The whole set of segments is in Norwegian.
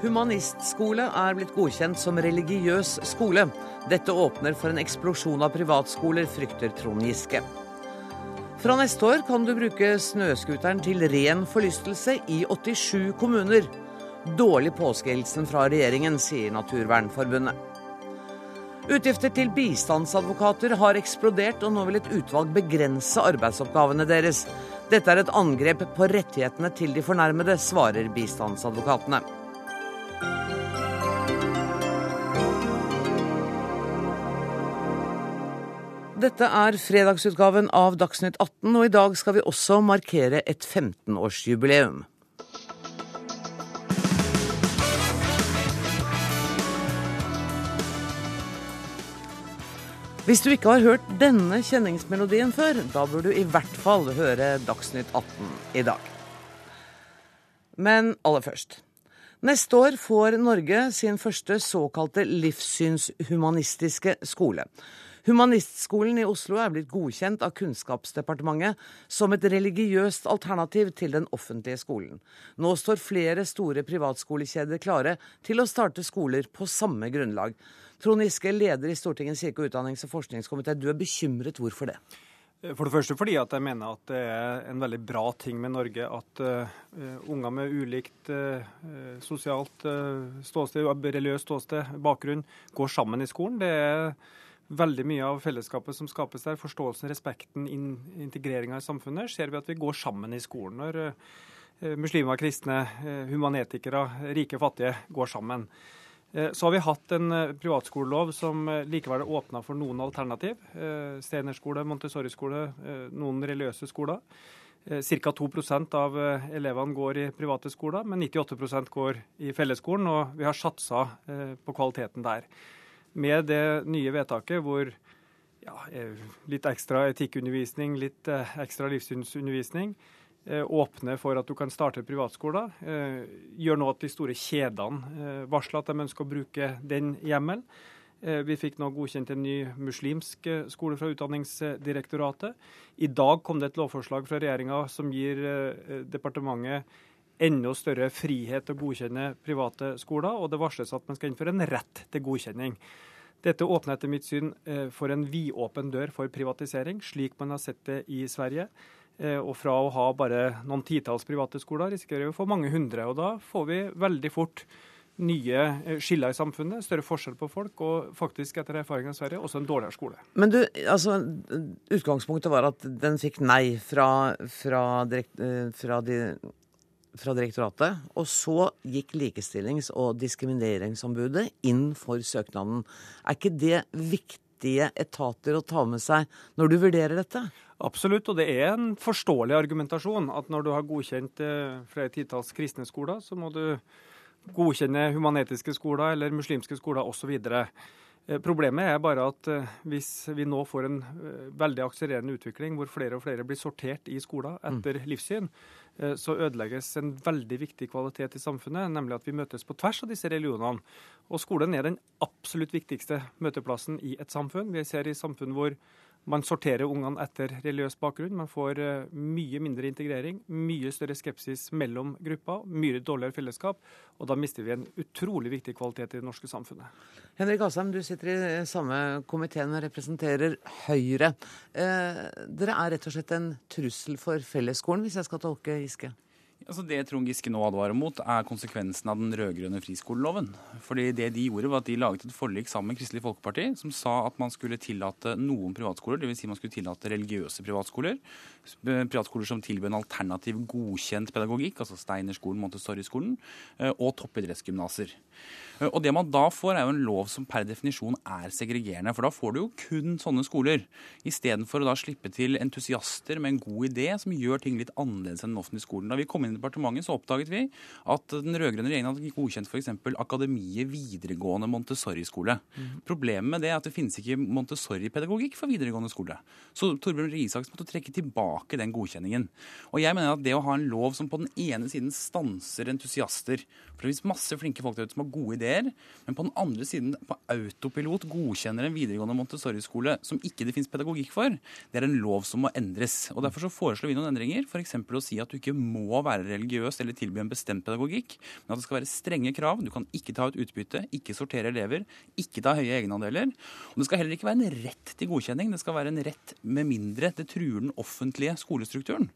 Humanistskole er blitt godkjent som religiøs skole. Dette åpner for en eksplosjon av privatskoler, frykter Trond Giske. Fra neste år kan du bruke snøscooteren til ren forlystelse i 87 kommuner. Dårlig påskehilsen fra regjeringen, sier Naturvernforbundet. Utgifter til bistandsadvokater har eksplodert, og nå vil et utvalg begrense arbeidsoppgavene deres. Dette er et angrep på rettighetene til de fornærmede, svarer bistandsadvokatene. Dette er fredagsutgaven av Dagsnytt 18, og i dag skal vi også markere et 15-årsjubileum. Hvis du ikke har hørt denne kjenningsmelodien før, da bør du i hvert fall høre Dagsnytt 18 i dag. Men aller først. Neste år får Norge sin første såkalte livssynshumanistiske skole. Humanistskolen i Oslo er blitt godkjent av Kunnskapsdepartementet som et religiøst alternativ til den offentlige skolen. Nå står flere store privatskolekjeder klare til å starte skoler på samme grunnlag. Trond Giske, leder i Stortingets kirke-, utdannings- og forskningskomité. Du er bekymret. Hvorfor det? For det første fordi at jeg mener at det er en veldig bra ting med Norge at uh, unger med ulikt uh, sosialt uh, ståsted, religiøst ståsted, bakgrunn, går sammen i skolen. Det er veldig mye av fellesskapet som skapes der, forståelsen, respekten, in integreringa i samfunnet, ser vi at vi går sammen i skolen. Når muslimer, kristne, humanetikere, rike og fattige går sammen. Uh, så har vi hatt en privatskolelov som likevel åpna for noen alternativ. Steinerskole, Montessori-skole, noen religiøse skoler. Ca. 2% av elevene går i private skoler, men 98% går i fellesskolen. Og vi har satsa på kvaliteten der med det nye vedtaket hvor ja, eh, litt ekstra etikkundervisning, litt eh, ekstra livssynsundervisning eh, åpner for at du kan starte privatskoler. Gjør nå at de store kjedene varsler at de ønsker å bruke den hjemmelen. Vi fikk nå godkjent en ny muslimsk skole fra Utdanningsdirektoratet. I dag kom det et lovforslag fra regjeringa som gir departementet enda større frihet til å godkjenne private skoler, og det varsles at man skal innføre en rett til godkjenning. Dette åpner etter mitt syn eh, for en vidåpen dør for privatisering, slik man har sett det i Sverige. Eh, og fra å ha bare noen titalls private skoler, risikerer vi å få mange hundre. Og da får vi veldig fort nye eh, skiller i samfunnet, større forskjell på folk, og faktisk, etter erfaringen i Sverige, også en dårligere skole. Men du, altså, utgangspunktet var at den fikk nei fra, fra, direkt, fra de fra direktoratet. Og så gikk Likestillings- og diskrimineringsombudet inn for søknaden. Er ikke det viktige etater å ta med seg når du vurderer dette? Absolutt, og det er en forståelig argumentasjon at når du har godkjent eh, flere titalls kristne skoler, så må du godkjenne humanetiske skoler eller muslimske skoler osv. Eh, problemet er bare at eh, hvis vi nå får en eh, veldig akselererende utvikling hvor flere og flere blir sortert i skoler mm. etter livssyn, så ødelegges en veldig viktig kvalitet i samfunnet, nemlig at vi møtes på tvers av disse religionene. Og skolen er den absolutt viktigste møteplassen i et samfunn. Vi ser i samfunn hvor man sorterer ungene etter religiøs bakgrunn. Man får eh, mye mindre integrering, mye større skepsis mellom grupper, mye dårligere fellesskap. Og da mister vi en utrolig viktig kvalitet i det norske samfunnet. Henrik Asheim, du sitter i samme komiteen og representerer Høyre. Eh, dere er rett og slett en trussel for fellesskolen, hvis jeg skal tolke Giske? Altså Det Trond Giske nå advarer mot, er konsekvensen av den rød-grønne friskoleloven. Fordi det de gjorde, var at de laget et forlik sammen med Kristelig Folkeparti som sa at man skulle tillate noen privatskoler, dvs. Si man skulle tillate religiøse privatskoler. Privatskoler som tilbød en alternativ godkjent pedagogikk, altså Steinerskolen, Montessori-skolen, eh, og toppidrettsgymnaser. Eh, og det man da får, er jo en lov som per definisjon er segregerende. For da får du jo kun sånne skoler, istedenfor å da slippe til entusiaster med en god idé som gjør ting litt annerledes enn den offentlige skolen. Da vi kom inn inn i departementet, så oppdaget vi at den rød-grønne regjeringen hadde godkjent f.eks. Akademiet videregående Montessori-skole. Mm. Problemet med det er at det finnes ikke Montessori-pedagogikk for videregående skole. Så Torbjørn Røe Isaksen måtte trekke tilbake den godkjenningen. Og jeg mener at det å ha en lov som på den ene siden stanser entusiaster For det finnes masse flinke folk der ute som har gode ideer, men på den andre siden på autopilot godkjenner en videregående Montessori-skole som ikke det finnes pedagogikk for, det er en lov som må endres. Og Derfor så foreslår vi noen endringer. F.eks. å si at du ikke må være religiøs eller tilby en bestemt pedagogikk, men at det skal være strenge krav. Du kan ikke ta ut utbytte, ikke sortere elever, ikke ta høye egenandeler. Og det skal heller ikke være en rett til godkjenning, det skal være en rett med mindre det truer den offentlige skolestrukturen.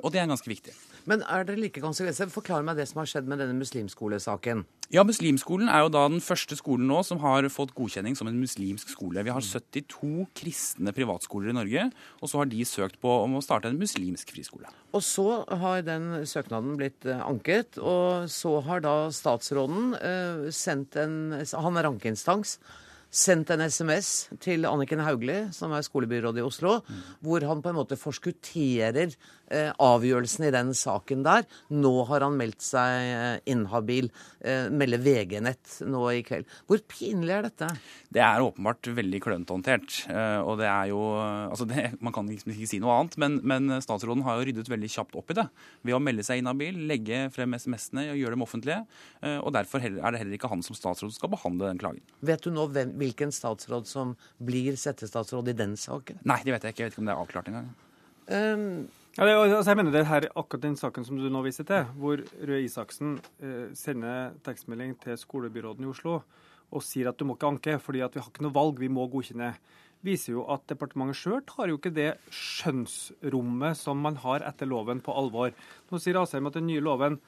Og det er ganske viktig. Men er dere like konsekvenser? Forklar meg det som har skjedd med denne muslimskolesaken. Ja, Muslimskolen er jo da den første skolen nå som har fått godkjenning som en muslimsk skole. Vi har 72 kristne privatskoler i Norge, og så har de søkt på om å starte en muslimsk friskole. Og så har den søknaden blitt eh, anket, og så har da statsråden eh, sendt en Han er ankeinstans sendt en SMS til Anniken Hauglie, som er skolebyråd i Oslo, mm. hvor han på en måte forskutterer eh, avgjørelsen i den saken der. Nå har han meldt seg eh, inhabil. Eh, melder VG-nett nå i kveld. Hvor pinlig er dette? Det er åpenbart veldig klønete håndtert. Eh, og det er jo Altså, det, man kan liksom ikke si noe annet, men, men, statsråden har jo ryddet veldig kjapt opp i det ved å melde seg inhabil, legge frem SMS-ene og gjøre dem offentlige. Eh, og derfor er det heller ikke han som statsråd som skal behandle den klagen. Vet du nå hvem, hvilken statsråd som blir settestatsråd i den saken? Nei, det vet jeg ikke. Jeg vet ikke om det er avklart engang. Um, ja, det, altså jeg mener det her, akkurat den saken som du nå viser til, hvor Røe Isaksen eh, sender tekstmelding til skolebyråden i Oslo og sier at du må ikke anke fordi at vi har ikke noe valg, vi må godkjenne, viser jo at departementet sjøl tar jo ikke det skjønnsrommet som man har etter loven, på alvor. Nå sier Asheim at den nye loven,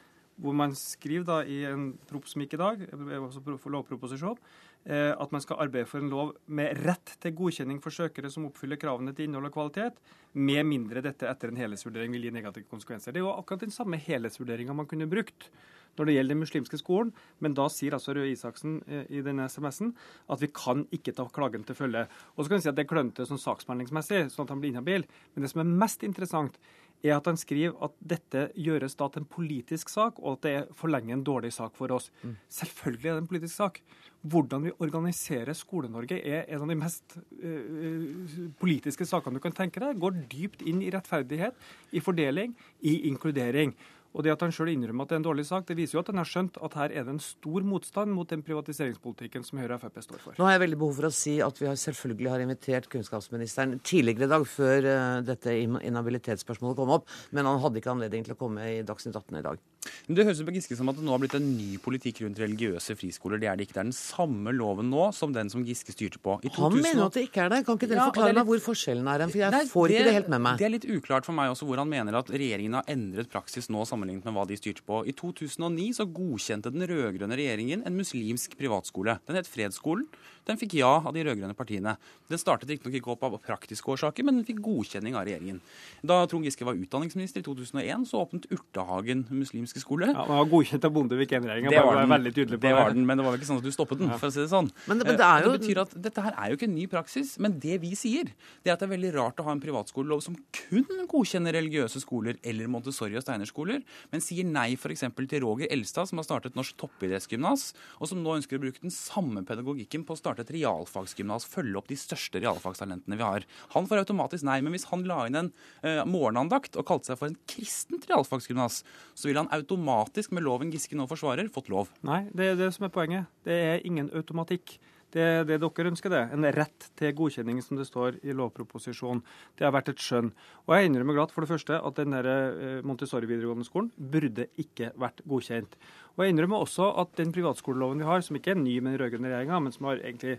hvor man skriver da i en prop som gikk i dag, altså lovproposisjon, Eh, at man skal arbeide for en lov med rett til godkjenning for søkere som oppfyller kravene til innhold og kvalitet, med mindre dette etter en helhetsvurdering vil gi negative konsekvenser. Det er jo akkurat den samme helhetsvurderinga man kunne brukt når det gjelder den muslimske skolen, men da sier altså Røe Isaksen eh, i denne SMS-en at vi kan ikke ta klagen til følge. Og så kan vi si at det er klønete sånn saksbehandlingsmessig, sånn at han blir inhabil. Men det som er mest interessant, er at han skriver at dette gjøres da til en politisk sak, og at det er for lenge en dårlig sak for oss. Mm. Selvfølgelig er det en politisk sak. Hvordan vi organiserer Skole-Norge er en av de mest uh, politiske sakene du kan tenke deg. Går dypt inn i rettferdighet, i fordeling, i inkludering. Og det at han sjøl innrømmer at det er en dårlig sak, det viser jo at han har skjønt at her er det en stor motstand mot den privatiseringspolitikken som Høyre og Frp står for. Nå har jeg veldig behov for å si at vi har selvfølgelig har invitert kunnskapsministeren tidligere i dag, før uh, dette inhabilitetsspørsmålet kom opp, men han hadde ikke anledning til å komme i Dagsnytt 18 i dag. Det høres ut på Giske som at det nå har blitt en ny politikk rundt religiøse friskoler. Det er det ikke. Det er den samme loven nå som den som Giske styrte på. I 2000... Han mener at det ikke er det. Kan ikke dere ja, forklare litt... meg hvor forskjellen er? For jeg Nei, får det, ikke det helt med meg. Det er litt uklart for meg også hvor han mener at regjeringen har endret praksis nå sammenlignet med hva de styrte på. I 2009 så godkjente den rød-grønne regjeringen en muslimsk privatskole. Den het Fredsskolen. Den fikk ja av de rød-grønne partiene. Den startet riktignok ikke opp av praktiske årsaker, men den fikk godkjenning av regjeringen. Da Trond Giske var utdanningsminister i 2001, så åpnet Urtehagen muslimske skole. Ja, Den var godkjent av Bondevik I-regjeringa. Det, var den, veldig tydelig på det. Var den, men det var vel ikke sånn at du stoppet den, for å si det sånn. Men det, men det, er jo... det betyr at dette her er jo ikke en ny praksis. Men det vi sier, det er at det er veldig rart å ha en privatskolelov som kun godkjenner religiøse skoler eller Montessori- og Steinerskoler, men sier nei f.eks. til Roger Elstad, som har startet Norsk toppidrettsgymnas, og som nå ønsker å bruke den samme pedagogikken på å starte et realfagsgymnas, følge opp de største realfagstalentene vi har. Han får automatisk nei, men hvis han la inn en uh, morgenandakt og kalte seg for en kristent realfagsgymnas, så ville han automatisk, med loven Giske nå forsvarer, fått lov. Nei, det er det som er poenget. Det er ingen automatikk. Det er det dere ønsker, det. En rett til godkjenning, som det står i lovproposisjonen. Det har vært et skjønn. Og jeg innrømmer glatt for det første at den eh, Montessori videregående skolen burde ikke vært godkjent. Og jeg innrømmer også at den privatskoleloven vi har, som ikke er ny med den rød-grønne regjeringa, men som har egentlig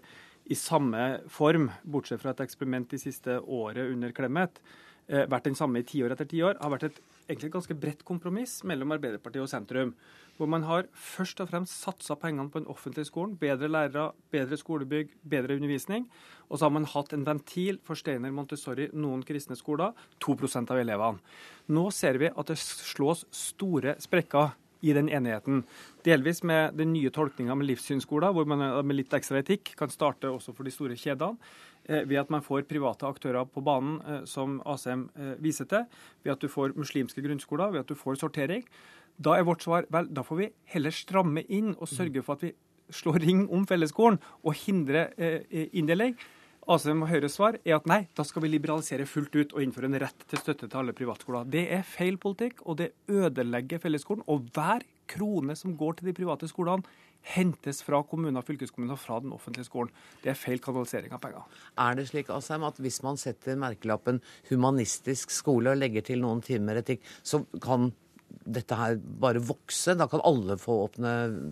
i samme form, bortsett fra et eksperiment de siste året under Clemet, vært den samme i tiår etter tiår, har vært et egentlig et ganske bredt kompromiss mellom Arbeiderpartiet og sentrum. Hvor man har først og fremst satsa pengene på den offentlige skolen. Bedre lærere, bedre skolebygg, bedre undervisning. Og så har man hatt en ventil for Steiner Montessori, noen kristne skoler, 2% av elevene. Nå ser vi at det slås store sprekker i den enigheten. Delvis med den nye tolkninga med livssynsskoler, hvor man med litt ekstra etikk kan starte også for de store kjedene. Eh, ved at man får private aktører på banen, eh, som ASM eh, viser til, ved at du får muslimske grunnskoler, ved at du får sortering. Da er vårt svar vel, da får vi heller stramme inn og sørge for at vi slår ring om fellesskolen og hindre eh, inndeling. ACM og Høyres svar er at nei, da skal vi liberalisere fullt ut og innføre en rett til støtte til alle privatskoler. Det er feil politikk, og det ødelegger fellesskolen. Og hver krone som går til de private skolene, hentes fra kommuner og fylkeskommuner fra den offentlige skolen. Det er feil kanalisering av penger. Er det slik Asheim, at hvis man setter merkelappen humanistisk skole og legger til noen timer etikk, så kan dette her bare vokse? Da kan alle få åpne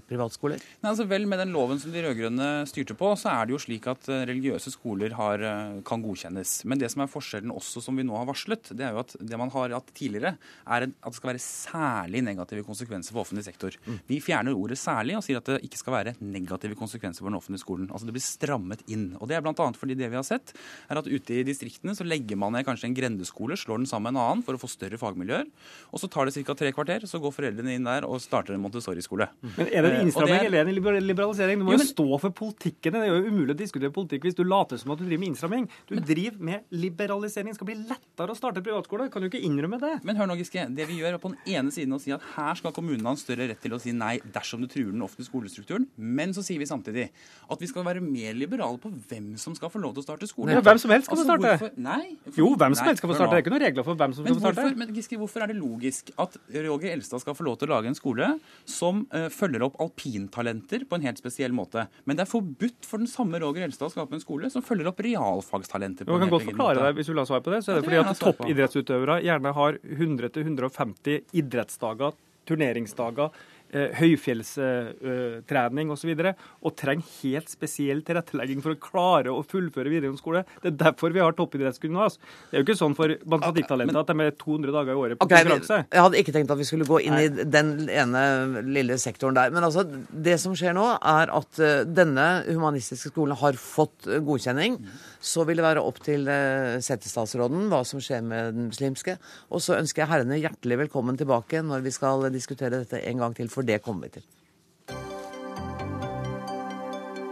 privatskoler? Nei, altså vel, Med den loven som de rød-grønne styrte på, så er det jo slik at eh, religiøse skoler har, eh, kan godkjennes. Men det som er forskjellen også, som vi nå har varslet, det er jo at det man har hatt tidligere, er at det skal være særlig negative konsekvenser for offentlig sektor. Mm. Vi fjerner ordet 'særlig' og sier at det ikke skal være negative konsekvenser for den offentlige skolen. Altså Det blir strammet inn. Og Det er bl.a. fordi det vi har sett, er at ute i distriktene så legger man ned kanskje en grendeskole, slår den sammen med en annen for å få større fagmiljøer. Og så tar det ca. tre kvarter, så går foreldrene inn der og starter en Montessori-skole. Men Er det en eh, innstramming eller en liberalisering? Du må jo, men, stå for politikken. Det er jo umulig å diskutere politikk hvis du later som at du driver med innstramming. Du men, driver med liberalisering. Det skal bli lettere å starte privatskole. Kan du ikke innrømme det? Men hør nå, Giske. Det vi gjør er på den ene siden å si at her skal kommunene ha en større rett til å si nei dersom du truer den offentlige skolestrukturen. Men så sier vi samtidig at vi skal være mer liberale på hvem som skal få lov til å starte skole. Ja, hvem som helst skal altså, få starte. Hvorfor? Nei. For, jo, hvem som helst skal få starte. Det er ikke noen regler for hvem som skal få starte. Men Giske, hvorfor er det logisk at Roger Elstad skal få lov til å lage en skole som uh, følger opp alpintalenter på en helt spesiell måte. Men det er forbudt for den samme Roger Elstad å skape en skole som følger opp realfagstalenter. på en helt kan godt forklare deg, Hvis du vil ha svar på det, så er det, ja, det fordi at toppidrettsutøvere gjerne har 100-150 idrettsdager, turneringsdager eh, høyfjellstrening osv. Og, så og trenger helt spesiell tilrettelegging for å klare å fullføre videregående skole. Det er derfor vi har toppidrettsgymnas. Det er jo ikke sånn for matematikktalenter at de er 200 dager i året på okay, konkurranse. Jeg hadde ikke tenkt at vi skulle gå inn Nei. i den ene lille sektoren der. Men altså, det som skjer nå, er at uh, denne humanistiske skolen har fått uh, godkjenning. Mm. Så vil det være opp til uh, settestatsråden hva som skjer med den muslimske. Og så ønsker jeg herrene hjertelig velkommen tilbake når vi skal diskutere dette en gang til. For det kommer vi til.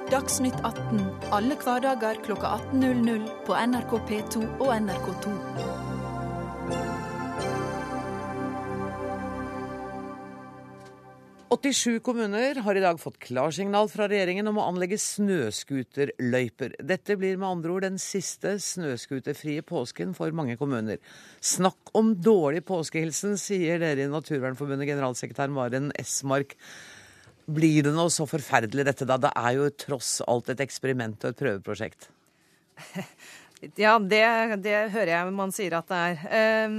Dagsnytt 18 alle hverdager klokka 18.00 på NRK P2 og NRK2. «87 kommuner har i dag fått klarsignal fra regjeringen om å anlegge snøscooterløyper. Dette blir med andre ord den siste snøscooterfrie påsken for mange kommuner. Snakk om dårlig påskehilsen, sier dere i Naturvernforbundet, generalsekretær Maren Esmark. Blir det noe så forferdelig dette, da? Det er jo tross alt et eksperiment og et prøveprosjekt. Ja, det, det hører jeg man sier at det er. Um,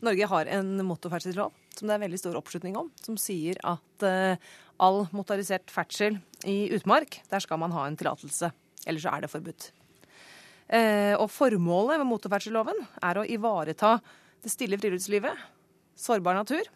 Norge har en motorferdselslov som det er veldig stor oppslutning om, som sier at uh, all motorisert ferdsel i utmark, der skal man ha en tillatelse. Ellers så er det forbudt. Eh, og formålet med motorferdselloven er å ivareta det stille friluftslivet, sårbar natur.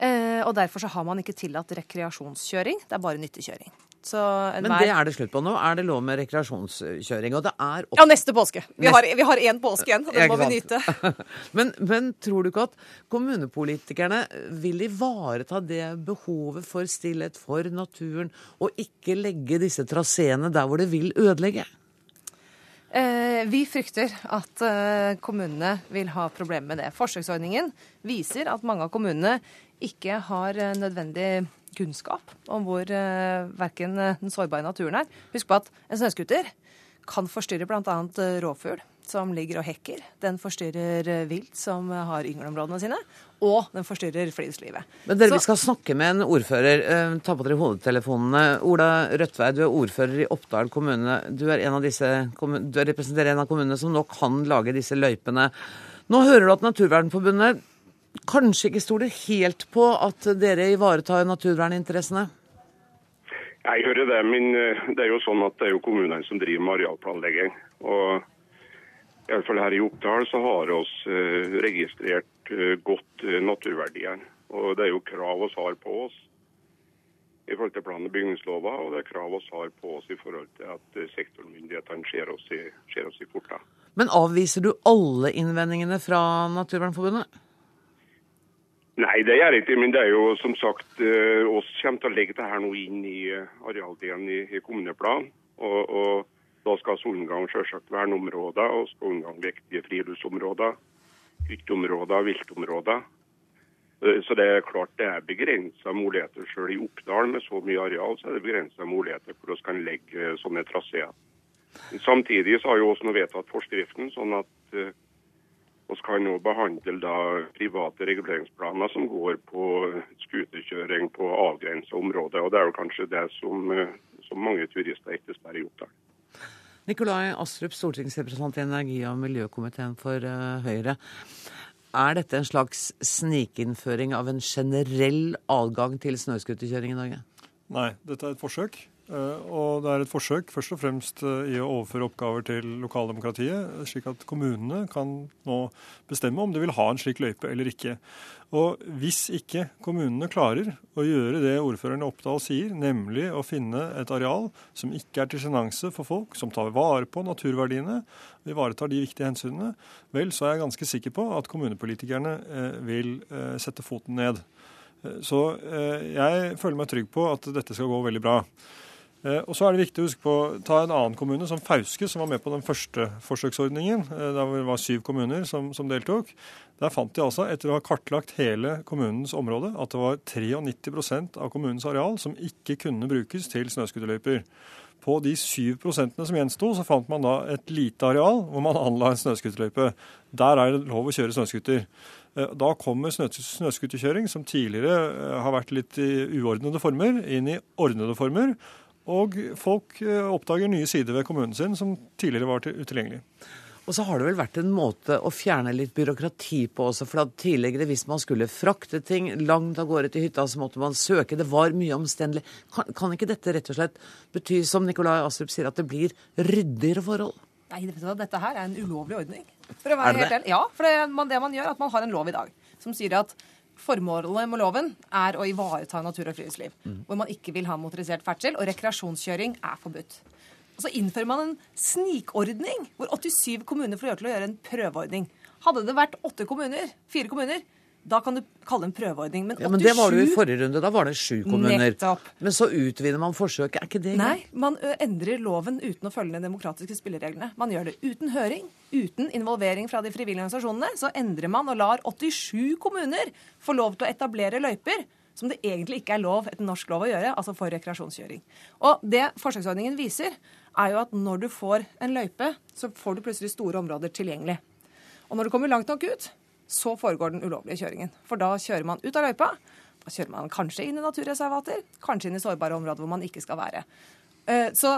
Eh, og derfor så har man ikke tillatt rekreasjonskjøring, det er bare nyttekjøring. Men det er det slutt på nå. Er det lov med rekreasjonskjøring? Og det er Ja, neste påske. Vi har, vi har én påske igjen, og den må vi nyte. men, men, tror du ikke at kommunepolitikerne vil ivareta det behovet for stillhet, for naturen, og ikke legge disse traseene der hvor det vil ødelegge? Eh, vi frykter at eh, kommunene vil ha problemer med det. Forsøksordningen viser at mange av kommunene ikke har eh, nødvendig kunnskap om hvor verken den sårbare naturen er. Husk på at en snøscooter kan forstyrre bl.a. rovfugl som ligger og hekker. Den forstyrrer eh, vilt som har yngleområdene sine. Og den forstyrrer friluftslivet. Men dere, Så... Vi skal snakke med en ordfører. Eh, ta på dere hodetelefonene. Ola Rødtvei, du er ordfører i Oppdal kommune. Du, er en av disse, du representerer en av kommunene som nå kan lage disse løypene. Nå hører du at Naturvernforbundet kanskje ikke stoler helt på at dere ivaretar naturverninteressene? Jeg hører det, men eh, det er jo sånn at det er jo kommunene som driver med arealplanlegging. Og i alle fall her i Oppdal så har vi eh, registrert eh, godt naturverdiene. Og det er jo krav vi har på oss i forhold til plan- og bygningslova, og det er krav vi har på oss i forhold til at sektormyndighetene ser oss i, ser oss i korta. Men avviser du alle innvendingene fra Naturvernforbundet? Nei, det gjør jeg ikke. Men det er jo som sagt oss kommer til å legge dette nå inn i arealdelen i, i kommuneplanen. Og, og Da skal unngå selvsagt verneområder og skal unngå viktige friluftsområder, hytteområder, viltområder. Eh, Så det er klart det er begrensa muligheter. Selv i Oppdal med så mye areal, så er det begrensa muligheter for vi kan legge eh, sånne traseer. Samtidig så har jo også vedtatt forskriften, sånn at eh, vi kan òg behandle da private reguleringsplaner som går på skuterkjøring på avgrensa områder. Og det er jo kanskje det som, eh, som mange turister etterspør i Oppdal. Nikolai Astrup, stortingsrepresentant i energi- og miljøkomiteen for eh, Høyre. Er dette en slags snikinnføring av en generell adgang til snøscooterkjøring i Norge? Nei, dette er et forsøk. Eh, Og det er et forsøk først og fremst eh, i å overføre oppgaver til lokaldemokratiet, slik at kommunene kan nå bestemme om de vil ha en slik løype eller ikke. Og hvis ikke kommunene klarer å gjøre det ordføreren i Oppdal sier, nemlig å finne et areal som ikke er til sjenanse for folk, som tar vare på naturverdiene, ivaretar de viktige hensynene, vel, så er jeg ganske sikker på at kommunepolitikerne eh, vil sette foten ned. Så jeg føler meg trygg på at dette skal gå veldig bra. Eh, Og så er det viktig å huske på ta en annen kommune som Fauske, som var med på den første forsøksordningen. eh, det var syv kommuner som, som deltok. Der fant de altså, etter å ha kartlagt hele kommunens område, at det var 93% av kommunens areal som ikke kunne brukes til snøscooterløyper. På de 7 prosentene som gjensto, så fant man da et lite areal hvor man anla en snøscooterløype. Der er det lov å kjøre snøscooter. Eh, Da kommer snø- snøscooterkjøring, som tidligere har vært litt i uordnede former, inn i ordnede former. Og folk eh, oppdager nye sider ved kommunen sin som tidligere var til- utilgjengelig. Og så har det vel vært en måte å fjerne litt byråkrati på også. For at tidligere, hvis man skulle frakte ting langt av gårde til hytta, så måtte man søke. Det var mye omstendelig. Kan, kan ikke dette rett og slett bety, som Nikolai Astrup sier, at det blir ryddigere forhold? Nei, vet du hva, dette her er en ulovlig ordning. For å Er være det helt det? ærlig. Ja, for det man, det man gjør, er at man har en lov i dag som sier at formålet med loven er å ivareta natur og friluftsliv. Hvor man ikke vil ha motorisert ferdsel, og rekreasjonskjøring er forbudt. Og så innfører man en snikordning hvor 87 kommuner får gjøre til å gjøre en prøveordning. Hadde det vært åtte kommuner, fire kommuner, da kan du kalle det en prøveordning. Men 87 Ja, men det var det jo i forrige runde. Da var det sju kommuner. Nettopp. Men så utvider man forsøket. Er ikke det Nei, man endrer loven uten å følge de demokratiske spillereglene. Man gjør det uten høring, uten involvering fra de frivillige organisasjonene. Så endrer man og lar 87 kommuner få lov til å etablere løyper som det egentlig ikke er lov etter norsk lov å gjøre, altså for rekreasjonskjøring. Og det forsøksordningen viser, er jo at når du får en løype, så får du plutselig store områder tilgjengelig. Og når du kommer langt nok ut, så foregår den ulovlige kjøringen. For da kjører man ut av løypa. Da kjører man kanskje inn i naturreservater, kanskje inn i sårbare områder hvor man ikke skal være. Eh, Så,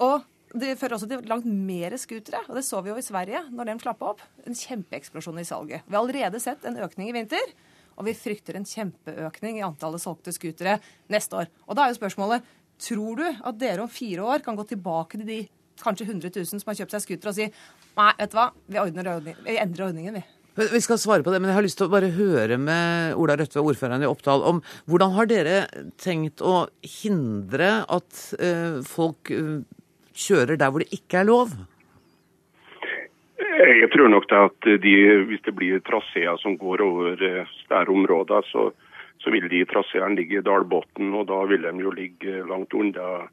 og det fører også til langt mer scootere, og det så vi jo i Sverige når den slapp opp. En kjempeeksplosjon i salget. Vi har allerede sett en økning i vinter, og vi frykter en kjempeøkning i antallet solgte scootere neste år. Og da er jo spørsmålet tror du at dere om fire år kan gå tilbake til de kanskje 100 000 som har kjøpt seg scooter og si nei, vet du hva, vi, ordner vi endrer ordningen, vi. Vi skal svare på det, men jeg har lyst til å bare høre med Ola Rødtve, ordføreren i Oppdal, om hvordan har dere tenkt å hindre at eh, folk eh, kjører der hvor det ikke er lov? Jeg tror nok det at de, hvis det blir traseer som går over eh, større områder, så, så vil de traseene ligge i dalbunnen, og da vil de jo ligge langt unna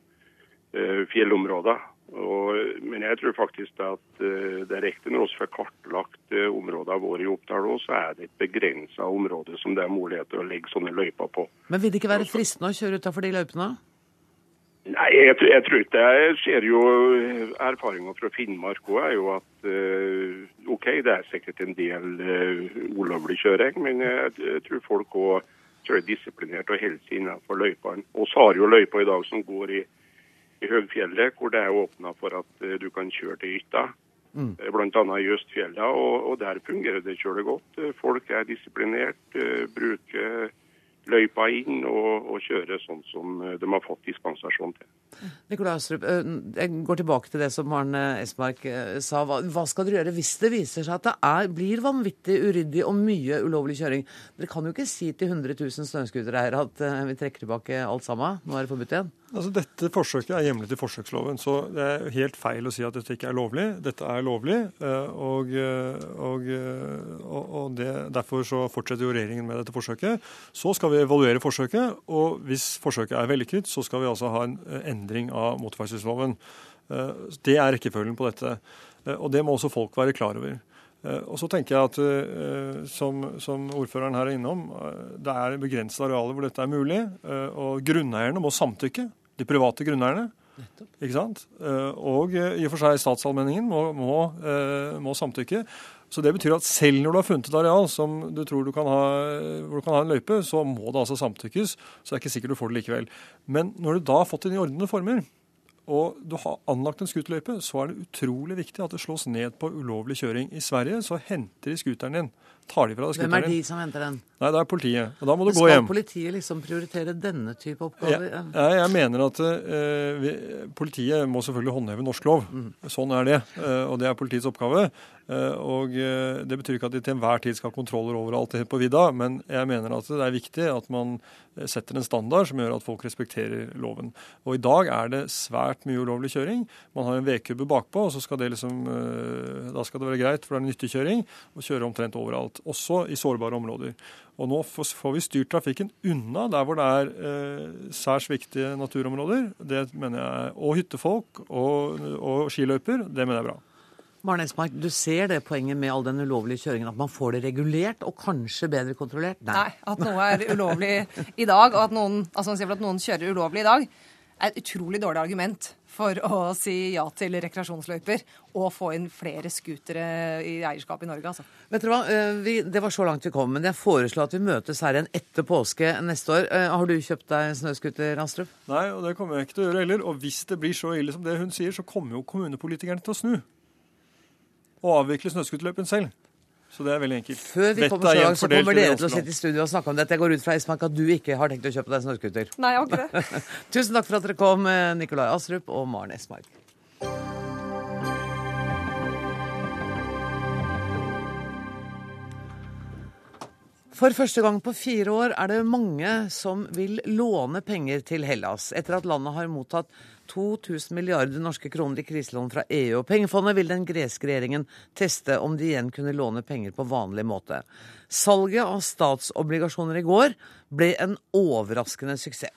eh, fjellområder. Og, men jeg tror faktisk at uh, det er riktig når vi får kartlagt uh, områdene våre i Oppdal, òg, så er det et begrensa område som det er mulighet til å legge sånne løyper på. Men vil det ikke være fristende å kjøre utafor de løypene? Nei, jeg, jeg tror ikke det. Jeg ser jo eh, erfaringer fra Finnmark òg er jo at uh, OK, det er sikkert en del ulovlig kjøring, men jeg, jeg tror folk òg kjører disiplinert og holder seg innenfor løypene. Vi har jo løyper i dag som går i, i høgfjellet, hvor det er åpna for at eh, du kan kjøre til hytta. Mm. Blant annet i Østfjellet, og, og der fungerer det kjølig godt. Eh, Folk er disiplinert, eh, bruker løypa inn og, og kjøre sånn som eh, de har fått dispensasjon til. Nikolai Astrup, eh, jeg går tilbake til det som Arne Esmark eh, sa. Hva, hva skal dere gjøre hvis det viser seg at det er, blir vanvittig uryddig og mye ulovlig kjøring? Dere kan jo ikke si til 100 000 snøscootereiere at vi trekker tilbake alt sammen. Nå er det forbudt igjen. Altså, dette forsøket er hjemlet i forsøksloven, så det er helt feil å si at dette ikke er lovlig. Dette er lovlig, og, og, og, og det, derfor så fortsetter jo regjeringen med dette forsøket. Så skal vi evaluere forsøket, og hvis forsøket er vellykket, så skal vi altså ha en eh, endring av motorferdselsloven. Det er rekkefølgen på dette. Og det må også folk være klar over. Og så tenker jeg at som, som ordføreren her er innom, det er begrensede arealer hvor dette er mulig. Og grunneierne må samtykke. De private grunneierne. Ikke sant? Og i og for seg statsallmenningen må, må, må samtykke. Så det betyr at selv når du har funnet et areal som du tror du kan ha, hvor du kan ha en løype, så må det altså samtykkes. Så det er ikke sikkert du får det likevel. Men når du da har fått det i ordnede former, og du har anlagt en scooterløype, så er det utrolig viktig at det slås ned på ulovlig kjøring. I Sverige så henter de scooteren din. Tar de fra deg Hvem er de som henter den? Nei, det er politiet. Og da må du gå hjem. Skal politiet liksom prioritere denne type oppgaver? Ja, jeg, jeg mener at uh, vi, politiet må selvfølgelig håndheve norsk lov. Sånn er det. Uh, og det er politiets oppgave. Eh, og eh, Det betyr ikke at de til enhver tid skal ha kontroller overalt på vidda, men jeg mener at det er viktig at man eh, setter en standard som gjør at folk respekterer loven. Og I dag er det svært mye ulovlig kjøring. Man har en vedkubbe bakpå, og så skal det liksom, da skal det være greit, for det er nyttekjøring, å kjøre omtrent overalt. Også i sårbare områder. Og nå får vi styrt trafikken unna der hvor det er eh, særs viktige naturområder. Det mener jeg, Og hyttefolk og, og skiløyper. Det mener jeg er bra. Maren Esmark, du ser det poenget med all den ulovlige kjøringen, at man får det regulert og kanskje bedre kontrollert? Nei, at noe er ulovlig i dag, og at noen, altså at noen kjører ulovlig i dag, er et utrolig dårlig argument for å si ja til rekreasjonsløyper og få inn flere scootere i eierskap i Norge. altså. Vet dere hva, Eh, vi, Det var så langt vi kom, men jeg foreslår at vi møtes her igjen etter påske neste år. Eh, Har du kjøpt deg snøscooter, Astrup? Nei, og det kommer jeg ikke til å gjøre heller. Og hvis det blir så ille som det hun sier, så kommer jo kommunepolitikerne til å snu. Og avvikle snøscooterløypen selv. Så det er veldig enkelt. Før vi kommer er så langt, så kommer dere til å sitte i studio og snakke om dette. Jeg går ut fra Esmark, at du ikke har tenkt å kjøpe deg snøscooter. Nei, jeg har ikke det. Tusen takk for at dere kom, eh, Nikolai Astrup og Maren Esmark. For første gang på fire år er det mange som vil låne penger til Hellas, etter at landet har mottatt 2000 milliarder norske kroner i kriselån fra EU. Og pengefondet vil den greske regjeringen teste om de igjen kunne låne penger på vanlig måte. Salget av statsobligasjoner i går ble en overraskende suksess.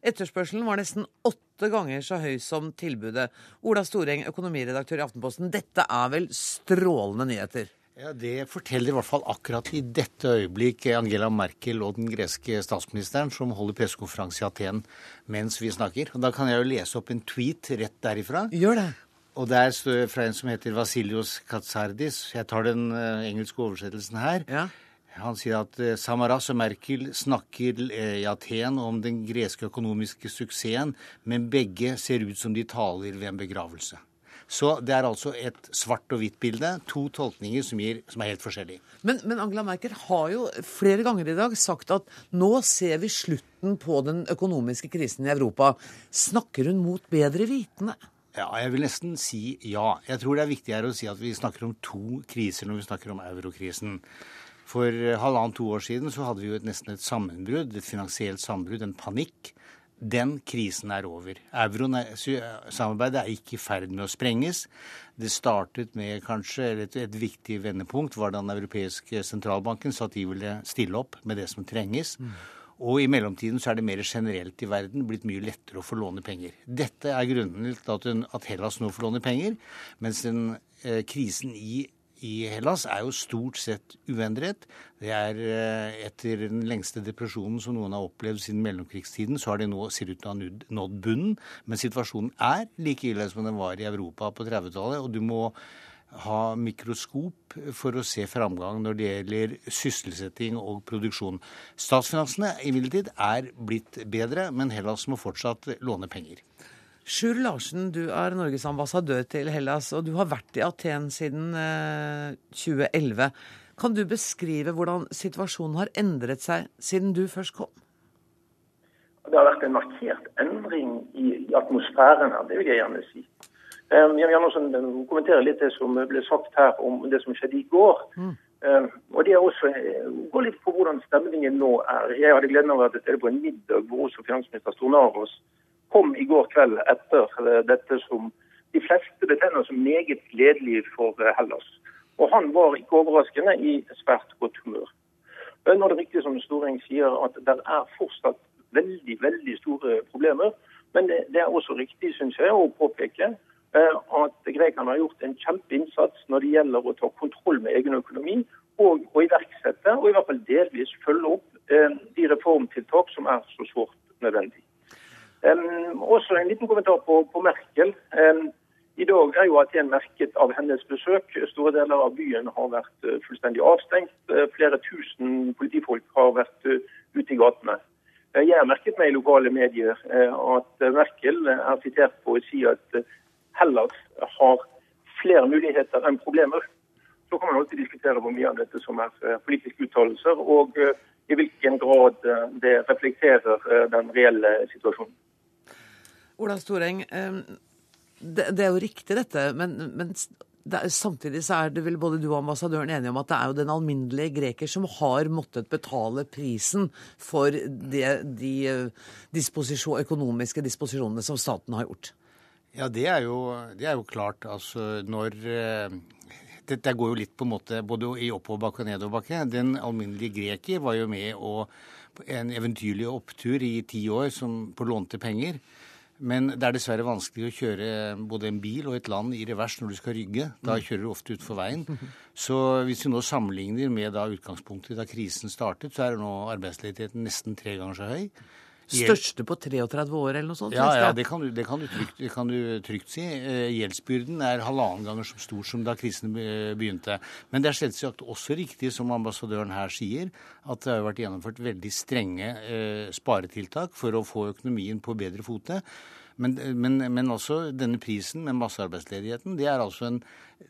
Etterspørselen var nesten åtte ganger så høy som tilbudet. Ola Storeng, økonomiredaktør i Aftenposten, dette er vel strålende nyheter? Ja, Det forteller i hvert fall akkurat i dette øyeblikk Angela Merkel og den greske statsministeren, som holder pressekonferanse i Aten mens vi snakker. Og Da kan jeg jo lese opp en tweet rett derifra. Gjør det. Og der står fra en som heter Vasilios Katsardis. Jeg tar den eh, engelske oversettelsen her. Ja. Han sier at eh, Samaras og Merkel snakker eh, i Aten om den greske økonomiske suksessen, men begge ser ut som de taler ved en begravelse. Så det er altså et svart og hvitt bilde. To tolkninger som, gir, som er helt forskjellige. Men, men Angela Merkel har jo flere ganger i dag sagt at nå ser vi slutten på den økonomiske krisen i Europa. Snakker hun mot bedre vitende? Ja, jeg vil nesten si ja. Jeg tror det er viktigere å si at vi snakker om to kriser når vi snakker om eurokrisen. For eh, halvannet-to år siden så hadde vi jo et, nesten et sammenbrudd, et finansielt sammenbrudd, en panikk. Den krisen er over. Eurosamarbeidet er ikke i ferd med å sprenges. Det startet med kanskje et, et viktig vendepunkt var da den europeiske sentralbanken sa at de ville stille opp med det som trenges. Og i mellomtiden så er det mer generelt i verden blitt mye lettere å få låne penger. Dette er grunnen til at, hun, at Hellas nå får låne penger, mens den eh, krisen i i Hellas er jo stort sett uendret. Det er eh, Etter den lengste depresjonen som noen har opplevd siden mellomkrigstiden, så har de nå ser ut til å ha nådd- bunnen. Men situasjonen er like ille som den var i Europa på 30-tallet. Og du må ha mikroskop for å se framgang når det gjelder sysselsetting og produksjon. Statsfinansene imidlertid er blitt bedre, men Hellas må fortsatt låne penger. Sjur Larsen, du er Norges ambassadør til Hellas, og du har vært i Aten siden eh, 2011. Kan du beskrive hvordan situasjonen har endret seg siden du først kom? Det har vært en markert endring i, i atmosfæren her, det vil jeg gjerne si. Um, jeg vil gjerne også eh, kommentere litt det som ble sagt her om det som skjedde i går. Um, og det er også eh, Gå litt på hvordan stemningen nå er. Jeg hadde gleden av å være til stede på en middag hvor også finansminister Stornaros kom i går kveld etter eh, dette som de fleste betegner som meget gledelig for eh, Hellas. Og han var ikke overraskende i svært godt humør. Nå er det riktig som Storeng sier at det er fortsatt veldig, veldig store problemer. Men det, er også riktig, syns jeg, å påpeke eh, at grekerne har gjort en kjempeinnsats når det gjelder å ta kontroll med egen økonomi og å iverksette, og i hvert fall delvis følge opp de reformtiltak som er så sårt nødvendig. Um, også en liten kommentar på, på Merkel. Um, I dag er jo Aten merket av hennes besøk. Store deler av byen har vært uh, fullstendig avstengt. Uh, flere tusen politifolk har vært uh, ute i gatene. jeg har merket meg i lokale medier at Merkel er sitert på å si at Hellas har flere muligheter enn problemer. Så kan man alltid diskutere hvor mye av dette som er politiske uttalelser, og i hvilken grad det reflekterer den reelle situasjonen. Ola Storeng, det, det, er jo riktig dette, men, men det, samtidig så er det vel både du og ambassadøren enige om at det er jo den alminnelige greker som har måttet betale prisen for det, de disposisjon, økonomiske disposisjonene som staten har gjort? Ja, det er jo, det er jo klart. Altså når Dette går jo litt på en måte både i oppoverbakke og nedoverbakke. Den alminnelige greker var jo med å en eventyrlig opptur i ti år som, på lånte penger. Men det er dessverre vanskelig å kjøre både en bil og et land i revers når du skal rygge. Da mm. kjører du ofte utfor veien. Så hvis vi nå sammenligner med da utgangspunktet da krisen startet, så er nå arbeidsledigheten nesten tre ganger så høy. Største på 33 år eller noe sånt? Ja, ja det, kan du, det, kan du trygt, det kan du trygt si. Eh, gjeldsbyrden er halvannen ganger så stor som da krisen begynte. Men det er selvsagt også riktig, som ambassadøren her sier, at det har vært gjennomført veldig strenge eh, sparetiltak for å få økonomien på bedre fote. Men, men, men, også denne prisen med massearbeidsledigheten, det er altså en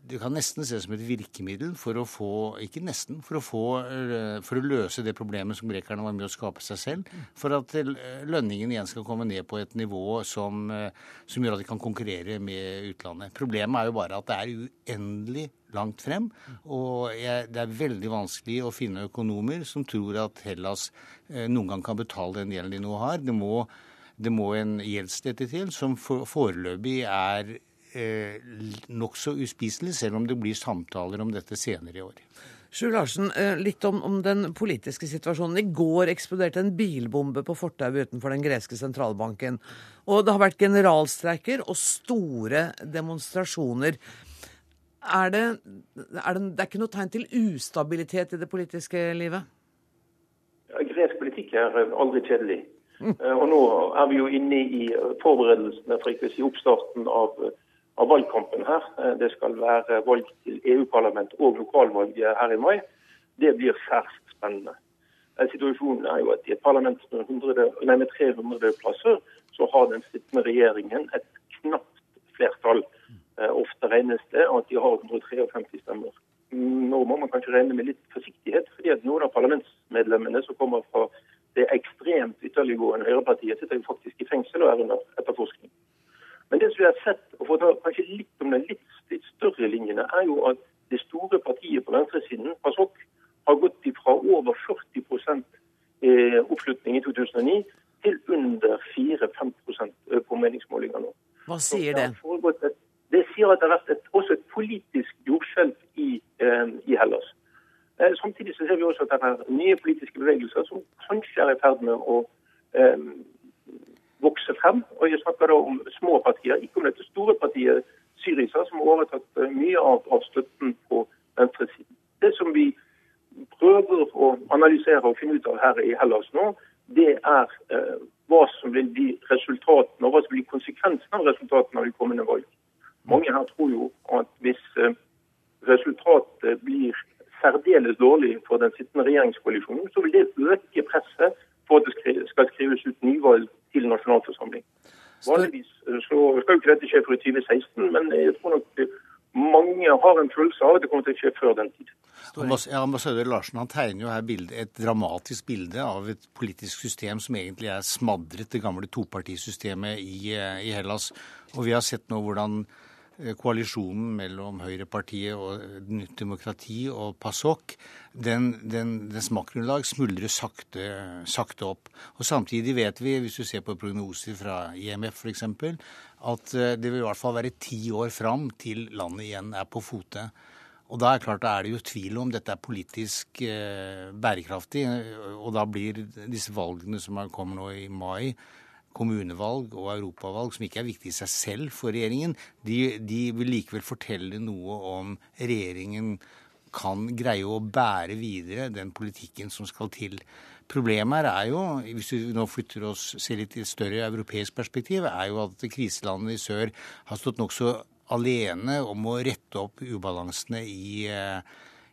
Du kan nesten se som et virkemiddel for å få Ikke nesten. For å, få, eh, for å løse det problemet som grekerne var med å skape seg selv. For at eh, lønningen igjen skal komme ned på et nivå som, eh, som gjør at de kan konkurrere med utlandet. Problemet er jo bare at det er uendelig langt frem. Og jeg, det er veldig vanskelig å finne økonomer som tror at Hellas noen gang kan betale den gjelden de nå har. Det må det må en gjeldslette til som foreløpig er eh, nokså uspiselig, selv om det blir samtaler om dette senere i år. Sjur Larsen, eh, litt om, om, den politiske situasjonen. I går eksploderte en bilbombe på fortauet utenfor den greske sentralbanken. Og det har vært generalstreiker og store demonstrasjoner. Er det, er det, det er ikke noe tegn til ustabilitet i det politiske livet? Ja, gresk politikk er aldri kjedelig. Eh, og nå er vi jo inne i forberedelsene for ikke å si oppstarten av, av valgkampen her. Eh, det skal være valg til EU-parlament og lokalvalg her i mai. Det blir særs spennende. Eh, situasjonen er jo at i et parlament med, 100, nei, med 300 plasser, så har den sittende regjeringen et knapt flertall. Ofte regnes det at de har 153 stemmer. Nå må man kanskje regne med litt forsiktighet, fordi at noen av parlamentsmedlemmene som kommer fra det ekstremt ytterliggående høyrepartiet sitter jo faktisk i fengsel og er under etterforskning. Men det som vi har sett, og for å ta kanskje litt om de litt, litt, større linjene, er jo at det store partiet på venstresiden, PASOK, har gått fra over 40 eh, oppslutning i 2009 til under 4-5 på meningsmålinger nå. Hva sier det? Det sier at det har vært et, også et politisk jordskjelv i, eh, i Hellas. Eh, samtidig så ser vi også at det er nye politiske bevegelser som kanskje er i ferd med å eh, vokse frem. Og Jeg snakker da om små partier, ikke om dette store partiet Syriza, som har overtatt eh, mye av, av støtten på venstresiden. Det som vi prøver å analysere og finne ut av her i Hellas nå, det er eh, hva som vil bli resultatene og hva som blir konsekvensene av resultatene av de kommende valg. Mange her tror jo at hvis eh, resultatet blir særdeles dårlig for den sittende regjeringskoalisjonen, så vil det øke presset for at det skal skrives ut nyvalg til nasjonalforsamling. Vanligvis så skal jo ikke dette skje for i 2016, men jeg tror nok mange har en følelse av at det kommer til å skje før den tid. Ambassadør Larsen han tegner jo her bildet, et dramatisk bilde av et politisk system som egentlig er smadret, det gamle topartisystemet i, eh, i Hellas. Og vi har sett nå hvordan Eh, koalisjonen mellom Høyrepartiet og Nytt demokrati og PASOK, den, den, dens maktgrunnlag smuldrer sakte, sakte, opp. Og Samtidig vet vi, hvis du ser på prognoser fra IMF f.eks., at eh, det vil i hvert fall være ti år fram til landet igjen er på fote. Og Da er klart, da er det jo tvil om dette er politisk eh, bærekraftig. Og da blir disse valgene som kommer nå i mai, kommunevalg og europavalg, som ikke er viktig i seg selv for regjeringen, de, de vil likevel fortelle noe om regjeringen kan greie å bære videre den politikken som skal til. Problemet her er jo, hvis vi nå flytter oss, ser litt i et større europeisk perspektiv, er jo at kriselandene i sør har stått nokså alene om å rette opp ubalansene i eh,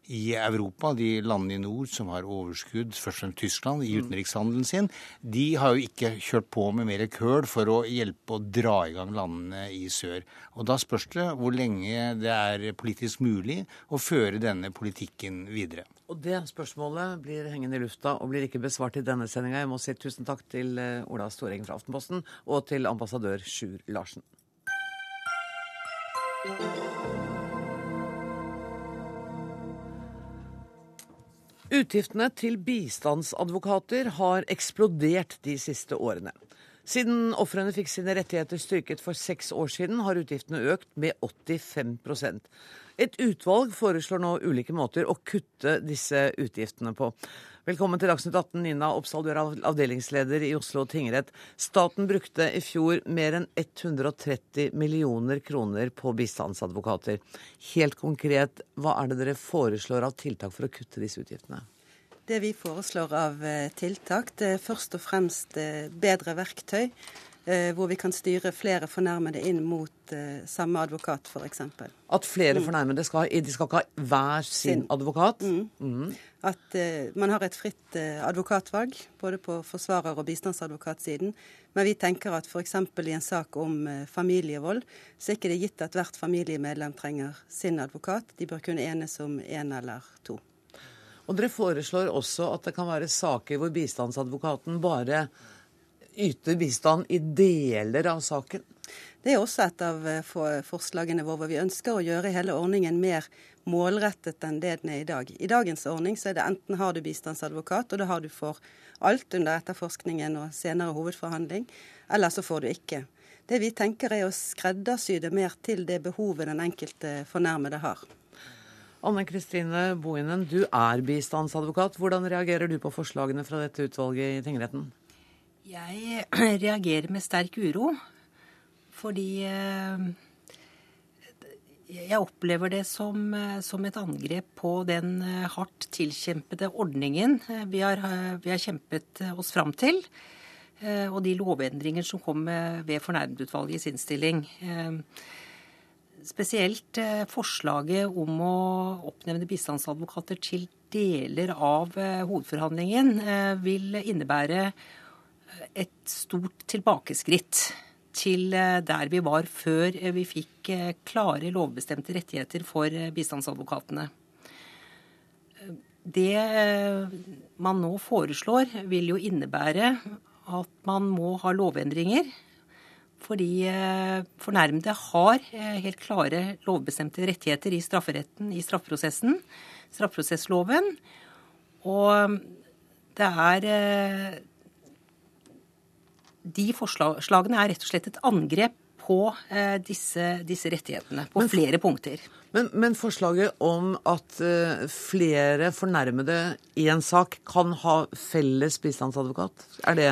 i Europa, de landene i nord som har overskudd, først og fremst Tyskland, i utenrikshandelen sin, de har jo ikke kjørt på med mer køl for å hjelpe å dra i gang landene i sør. Og da spørs det hvor lenge det er politisk mulig å føre denne politikken videre. Og det spørsmålet blir hengende i lufta og blir ikke besvart i denne sendinga. Jeg må si tusen takk til eh, Ola Storeng fra Aftenposten og til ambassadør Sjur Larsen. Utgiftene til bistandsadvokater har eksplodert de siste årene. Siden ofrene fikk sine rettigheter styrket for seks år siden, har utgiftene økt med 85 Et utvalg foreslår nå ulike måter å kutte disse utgiftene på. Velkommen til Dagsnytt 18, Nina Oppsal, du er avdelingsleder i Oslo tingrett. Staten brukte i fjor mer enn 130 millioner kroner på bistandsadvokater. Helt konkret, hva er det dere foreslår av tiltak for å kutte disse utgiftene? Det vi foreslår av eh, tiltak, det er først og fremst eh, bedre verktøy hvor vi kan styre flere fornærmede inn mot eh, samme advokat, f.eks. At flere mm. fornærmede skal, de skal ikke ha hver sin, advokat? Mm. Mm. At eh, man har et fritt eh, advokatvalg, både på forsvarer- og bistandsadvokatsiden. Men vi tenker at f.eks. i en sak om eh, familievold, så er ikke det gitt at hvert familiemedlem trenger sin advokat. De bør kunne enes om én eller to. Og Dere foreslår også at det kan være saker hvor bistandsadvokaten bare yter bistand i deler av saken? Det er også et av eh, forslagene våre. Vi ønsker å gjøre hele ordningen mer målrettet enn det den er i dag. I dagens ordning så er det enten har du bistandsadvokat, og da har du for alt under etterforskningen og senere hovedforhandling, eller så får du ikke. Det vi tenker er å skreddersy det mer til det behovet den enkelte fornærmede har. Anne Kristine Bohinen, du er bistandsadvokat. Hvordan reagerer du på forslagene fra dette utvalget i tingretten? Jeg reagerer med sterk uro fordi eh, jeg opplever det som, eh, som, et angrep på den eh, hardt tilkjempede ordningen vi har, vi har kjempet oss fram til, og de lovendringer som kom ved fornærmedutvalgets innstilling. Spesielt forslaget om å oppnevne bistandsadvokater til deler av hovedforhandlingen vil innebære et stort tilbakeskritt til eh, der vi var før eh, vi fikk eh, klare lovbestemte rettigheter for bistandsadvokatene. Det man nå foreslår, vil jo innebære at man må ha lovendringer. Fordi fornærmede har helt klare lovbestemte rettigheter i strafferetten, i straffeprosessen, straffeprosessloven. Og det er de forslagene er rett og slett et angrep på eh, disse, disse, rettighetene på men, flere punkter. Men, men, forslaget om at uh, flere fornærmede i en sak kan ha felles bistandsadvokat, er det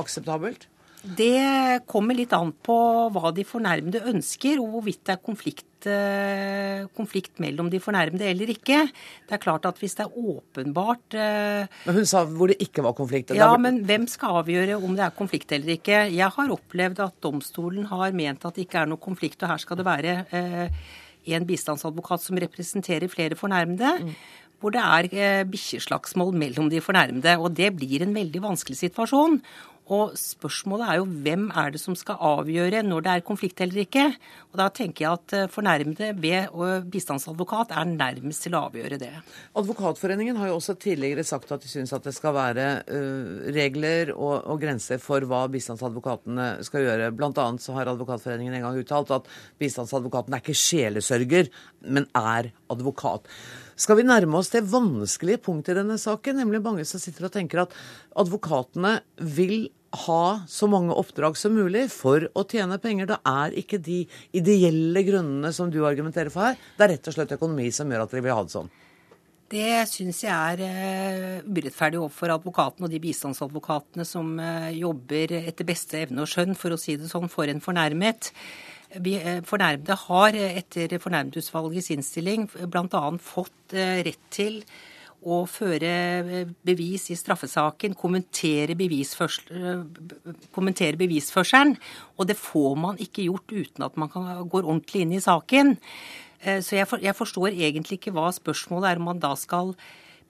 akseptabelt? Det kommer litt an på hva de fornærmede ønsker, og hvorvidt det er konflikt, eh, konflikt, mellom de fornærmede eller ikke. Det er klart at hvis det er åpenbart eh, Men hun sa hvor det ikke var konflikt? Ja, men hvem skal avgjøre om det er konflikt eller ikke? Jeg har opplevd at domstolen har ment at det ikke er noe konflikt, og her skal det være eh, en bistandsadvokat som representerer flere fornærmede. Mm hvor det er bikkjeslagsmål mellom de fornærmede. Og det blir en veldig vanskelig situasjon. Og spørsmålet er jo hvem er det som skal avgjøre når det er konflikt eller ikke. Og da tenker jeg at eh, fornærmede ved bistandsadvokat er nærmest til å avgjøre det. Advokatforeningen har jo også tidligere sagt at de syns at det skal være uh, regler og, og, grenser for hva bistandsadvokatene skal gjøre. Blant annet så har Advokatforeningen en gang uttalt at bistandsadvokaten er ikke sjelesørger, men er advokat. Skal vi nærme oss det vanskelige punktet i denne saken, nemlig mange som sitter og tenker at advokatene vil ha så mange oppdrag som mulig for å tjene penger. Det er ikke de ideelle grunnene som du argumenterer for her. Det er rett og slett økonomi som gjør at de vil ha det sånn. Det syns jeg er uh, urettferdig overfor advokatene og de bistandsadvokatene som uh, jobber etter beste evne og skjønn, for å si det sånn, for en fornærmet. Vi, uh, fornærmede har etter fornærmedutvalgets innstilling bl.a. fått rett til å føre bevis i straffesaken, kommentere, kommentere bevisførselen. Og det får man ikke gjort uten at man går ordentlig inn i saken. Eh, så jeg forstår egentlig ikke hva spørsmålet er om man da skal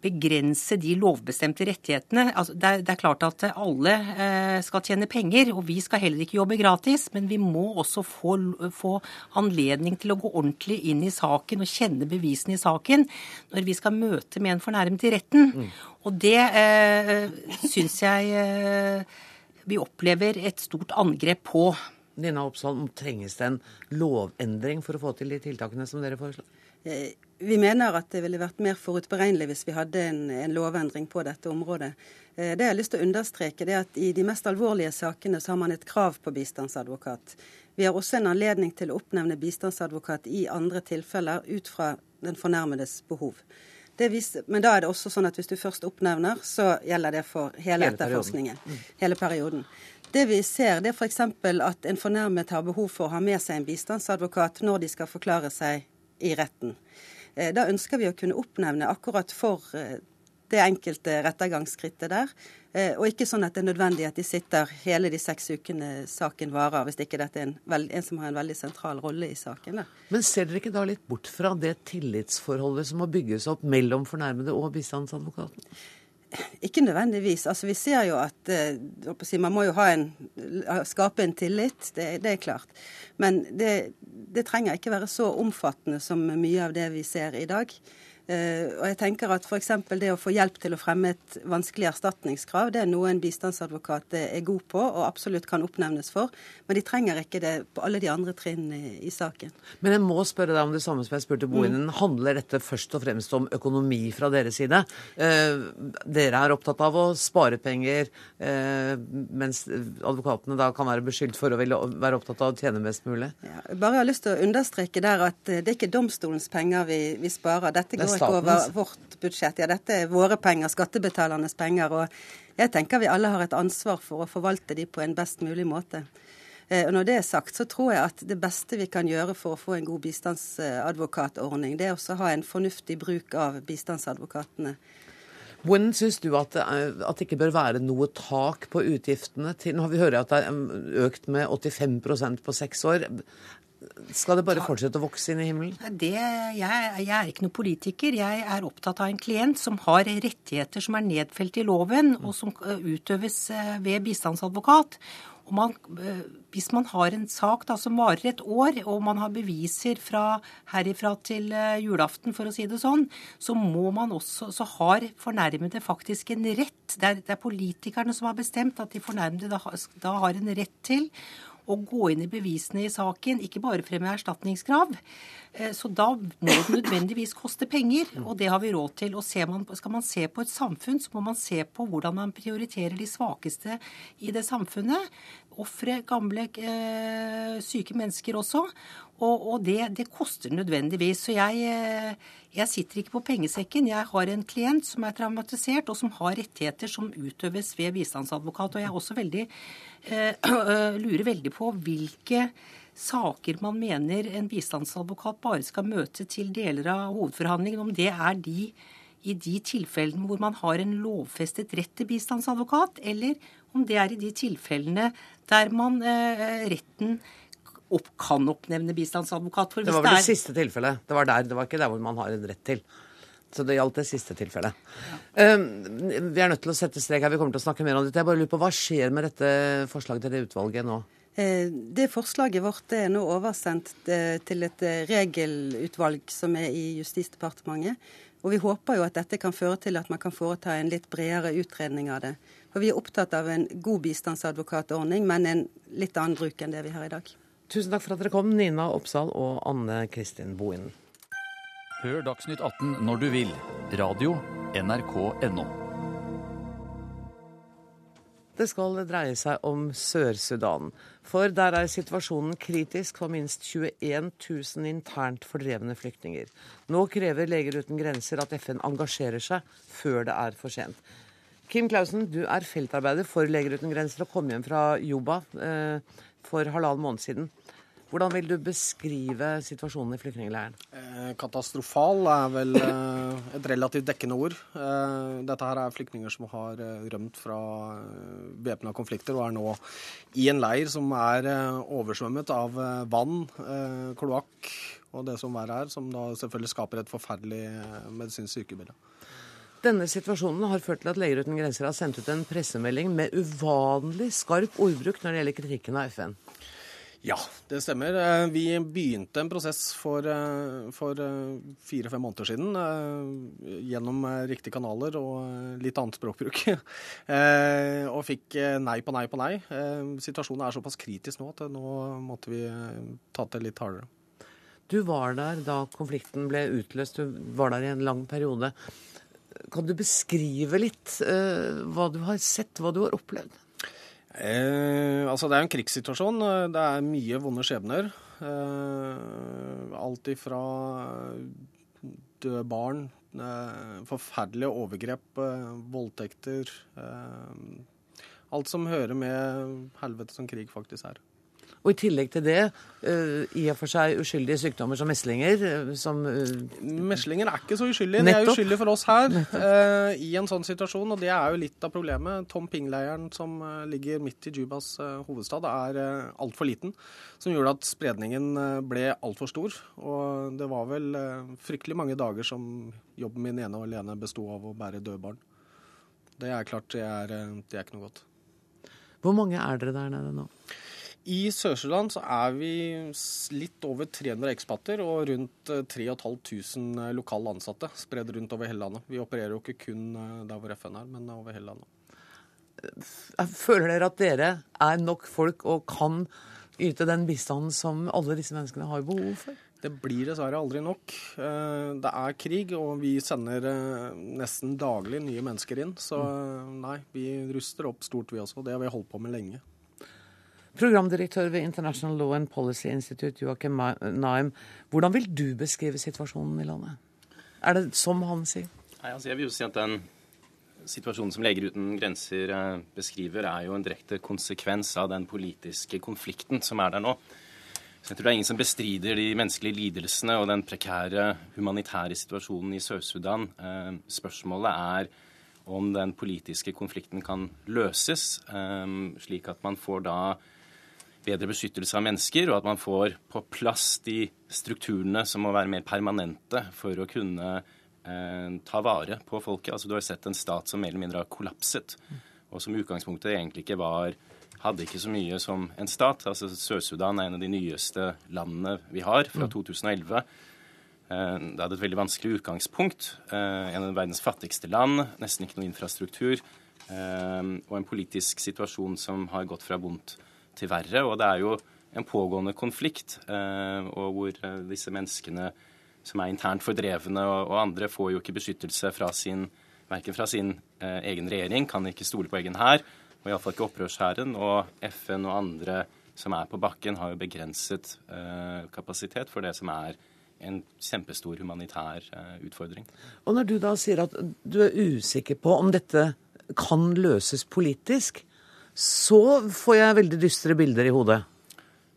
begrense de lovbestemte rettighetene. Altså, det, er, det, er, klart at alle eh, skal tjene penger, og vi skal heller ikke jobbe gratis. Men vi må også få, få, anledning til å gå ordentlig inn i saken og kjenne bevisene i saken når vi skal møte med en fornærmet i retten. Mm. Og det eh, syns jeg eh, vi opplever et stort angrep på. Nina Oppsal, trenges det en lovendring for å få til de tiltakene som dere foreslår? Eh, vi mener at det ville vært mer forutberegnelig hvis vi hadde en, en lovendring på dette området. Eh, det jeg har lyst til å understreke, det er at i de mest alvorlige sakene så har man et krav på bistandsadvokat. Vi har også en anledning til å oppnevne bistandsadvokat i andre tilfeller ut fra den fornærmedes behov. Viser, men da er det også sånn at hvis du først oppnevner, så gjelder det for hele, hele etterforskningen. Mm. Hele perioden. Det vi ser, det er f.eks. at en fornærmet har behov for å ha med seg en bistandsadvokat når de skal forklare seg i retten. Eh, da ønsker vi å kunne oppnevne akkurat for eh, det enkelte rettergangsskrittet der. Eh, og ikke sånn at det er nødvendig at de sitter hele de seks ukene saken varer, hvis ikke dette er en, en som har en veldig sentral rolle i saken. Da. Men ser dere ikke da litt bort fra det tillitsforholdet som må bygges opp mellom fornærmede og bistandsadvokaten? Ikke nødvendigvis. Altså, vi ser jo at uh, Man må jo en, skape en tillit, det, det er klart. Men det, det, trenger ikke være så omfattende som mye av det vi ser i dag. Uh, og jeg tenker at F.eks. det å få hjelp til å fremme et vanskelig erstatningskrav, det er noe en bistandsadvokat er god på og absolutt kan oppnevnes for. Men de trenger ikke det på alle de andre trinn i, i saken. Men jeg må spørre deg om det samme som jeg spurte Bohinen. Mm. Handler dette først og fremst om økonomi fra deres side? Eh, dere er opptatt av å spare penger, eh, mens advokatene da kan være beskyldt for å være opptatt av å tjene mest mulig? Ja, bare har lyst til å understreke der at det er ikke domstolens penger vi, vi sparer. Dette går går ikke over vårt budsjett. Ja, dette er våre penger, skattebetalernes penger. Og jeg tenker vi alle har et ansvar for å forvalte de på en best mulig måte. Eh, og Når det er sagt, så tror jeg at det beste vi kan gjøre for å få en god bistandsadvokatordning, det er også å ha en fornuftig bruk av bistandsadvokatene. Hvordan syns du at det, at det, ikke bør være noe tak på utgiftene til Nå har vi hørt at det er økt med 85% på seks år. Skal det bare fortsette å vokse inn i himmelen? Det, jeg, jeg, er ikke noen politiker. Jeg er opptatt av en klient som har rettigheter som er nedfelt i loven, og som eh, utøves eh, ved bistandsadvokat. Man, eh, hvis man har en sak da, som varer et år, og man har beviser fra herifra til julaften, for å si det sånn, så må man også, så har fornærmede faktisk en rett. Det er, det er politikerne som har bestemt at de fornærmede da, da har en rett til å gå inn i bevisene i saken, ikke bare fremme erstatningskrav. Eh, så da må det nødvendigvis koste penger, og det har vi råd til. Og man, skal man se på et samfunn, så må man se på hvordan man prioriterer de svakeste i det samfunnet. Ofre, gamle, eh, syke mennesker også. Og, og det, det, koster nødvendigvis. Så jeg, eh, jeg, sitter ikke på pengesekken. Jeg har en klient som er traumatisert, og som har rettigheter som utøves ved bistandsadvokat. Og jeg er også veldig, eh, lurer veldig på hvilke saker man mener en bistandsadvokat bare skal møte til deler av hovedforhandlingen. Om det er de i de tilfellene hvor man har en lovfestet rett til bistandsadvokat, eller om det er i de tilfellene der man eh, retten opp, kan oppnevne bistandsadvokat. det var vel det, er... siste tilfellet. Det var, der, det var ikke der hvor man har en rett til. Så det gjaldt det siste tilfellet. Ja. Um, vi er nødt til å sette strek her. Vi kommer til å snakke mer om dette. Jeg bare lurer på, Hva skjer med dette forslaget til det utvalget nå? Eh, det forslaget vårt er nå oversendt eh, til et regelutvalg som er i Justisdepartementet. Og vi håper jo at dette kan føre til at man kan foreta en litt bredere utredning av det. For vi er opptatt av en god bistandsadvokatordning, men en litt annen bruk enn det vi har i dag. Tusen takk for at dere kom, Nina Oppsal og Anne Kristin Bohinen. Hør Dagsnytt 18 når du vil. Radio NRK.no. Det skal dreie seg om Sør-Sudan. For der er situasjonen kritisk for minst 21 000 internt fordrevne flyktninger. Nå krever Leger uten grenser at FN engasjerer seg før det er for sent. Kim Clausen, du er feltarbeider for Leger uten grenser og kom hjem fra Juba eh, for halvannen måned siden. Hvordan vil du beskrive situasjonen i flyktningleiren? Eh, katastrofal er vel eh, et relativt dekkende ord. Dette her er flyktninger som har rømt fra væpna konflikter og er nå i en leir som er oversvømmet av vann, kloakk og det som verre er, som da selvfølgelig skaper et forferdelig medisinsk sykebilde. Denne situasjonen har ført til at Leger uten grenser har sendt ut en pressemelding med uvanlig skarp ordbruk når det gjelder kritikken av FN. Ja, det stemmer. Eh, Vi begynte en prosess for, eh, for eh, fire-fem måneder siden gjennom riktige kanaler og litt annet språkbruk. Og fikk nei på nei på nei. Situasjonen er såpass kritisk nå at nå måtte vi ta til litt hardere. Du var der da konflikten ble utløst, du var der i en lang periode. Kan du beskrive litt eh, hva du har sett, hva du har opplevd? Eh, altså Det er en krigssituasjon. Det er mye vonde skjebner. Eh, alt ifra døde barn, eh, forferdelige overgrep, eh, voldtekter eh, Alt som hører med helvete som krig faktisk er. Og i tillegg til det, uh, i og for seg uskyldige sykdommer som meslinger, eh, som uh, Meslinger er ikke så uskyldige. De er uskyldige for oss her uh, i en sånn situasjon, og det er jo litt av problemet. Tom Ping-leiren som eh, ligger midt i Jubas eh, hovedstad, er uh, altfor liten. Som gjorde at spredningen eh, ble altfor stor. Og det var vel eh, fryktelig mange dager som jobben min ene og alene besto av å bære døde barn. Det er klart, det er, eh, det er ikke noe godt. Hvor mange er dere der nede nå? I Sør-Sudan så er vi litt over 300 ekspatter og rundt eh, 3500 lokale ansatte spredd rundt over hele landet. Vi opererer jo ikke kun eh, der hvor FN er, men over hele landet. Føler dere at dere er nok folk og kan yte den bistanden som alle disse menneskene har behov for? Det blir dessverre aldri nok. Eh, Det er krig, og vi sender eh, nesten daglig nye mennesker inn. Så eh, nei, vi ruster opp stort vi også. Det har vi holdt på med lenge. Programdirektør ved International Law and Policy Institute, Joakim Naim. Hvordan vil du beskrive situasjonen i landet? Er det som han sier? Nei, altså jeg vil jo si at den situasjonen som Leger uten grenser eh, beskriver, er jo en direkte konsekvens av den politiske konflikten som er der nå. Så jeg tror det er ingen som bestrider de menneskelige lidelsene og den prekære humanitære situasjonen i Sør-Sudan. Eh, Spørsmålet er om den politiske konflikten kan løses, eh, slik at man får da bedre beskyttelse av mennesker, og at man får på plass de strukturene som må være mer permanente for å kunne eh, ta vare på folket. Altså Du har sett en stat som mer eller mindre har kollapset, og som i utgangspunktet egentlig ikke var hadde ikke så mye som en stat. Altså Sør-Sudan er en av de nyeste landene vi har, fra 2011. Eh, Det hadde et veldig vanskelig utgangspunkt. Eh, En av verdens fattigste land, nesten ikke noe infrastruktur. eh, Og en politisk situasjon som har gått fra vondt til verre. Og det er jo en pågående konflikt, eh, og hvor eh, disse menneskene som er internt fordrevne og, andre, får jo ikke beskyttelse fra sin, verken fra sin eh, egen regjering, kan ikke stole på egen hær, og iallfall ikke opprørshæren. Og FN og andre som er på bakken, har jo begrenset kapasitet for det som er en kjempestor humanitær utfordring. Og når du da sier at du er usikker på om dette kan løses politisk, så får jeg veldig dystre bilder i hodet.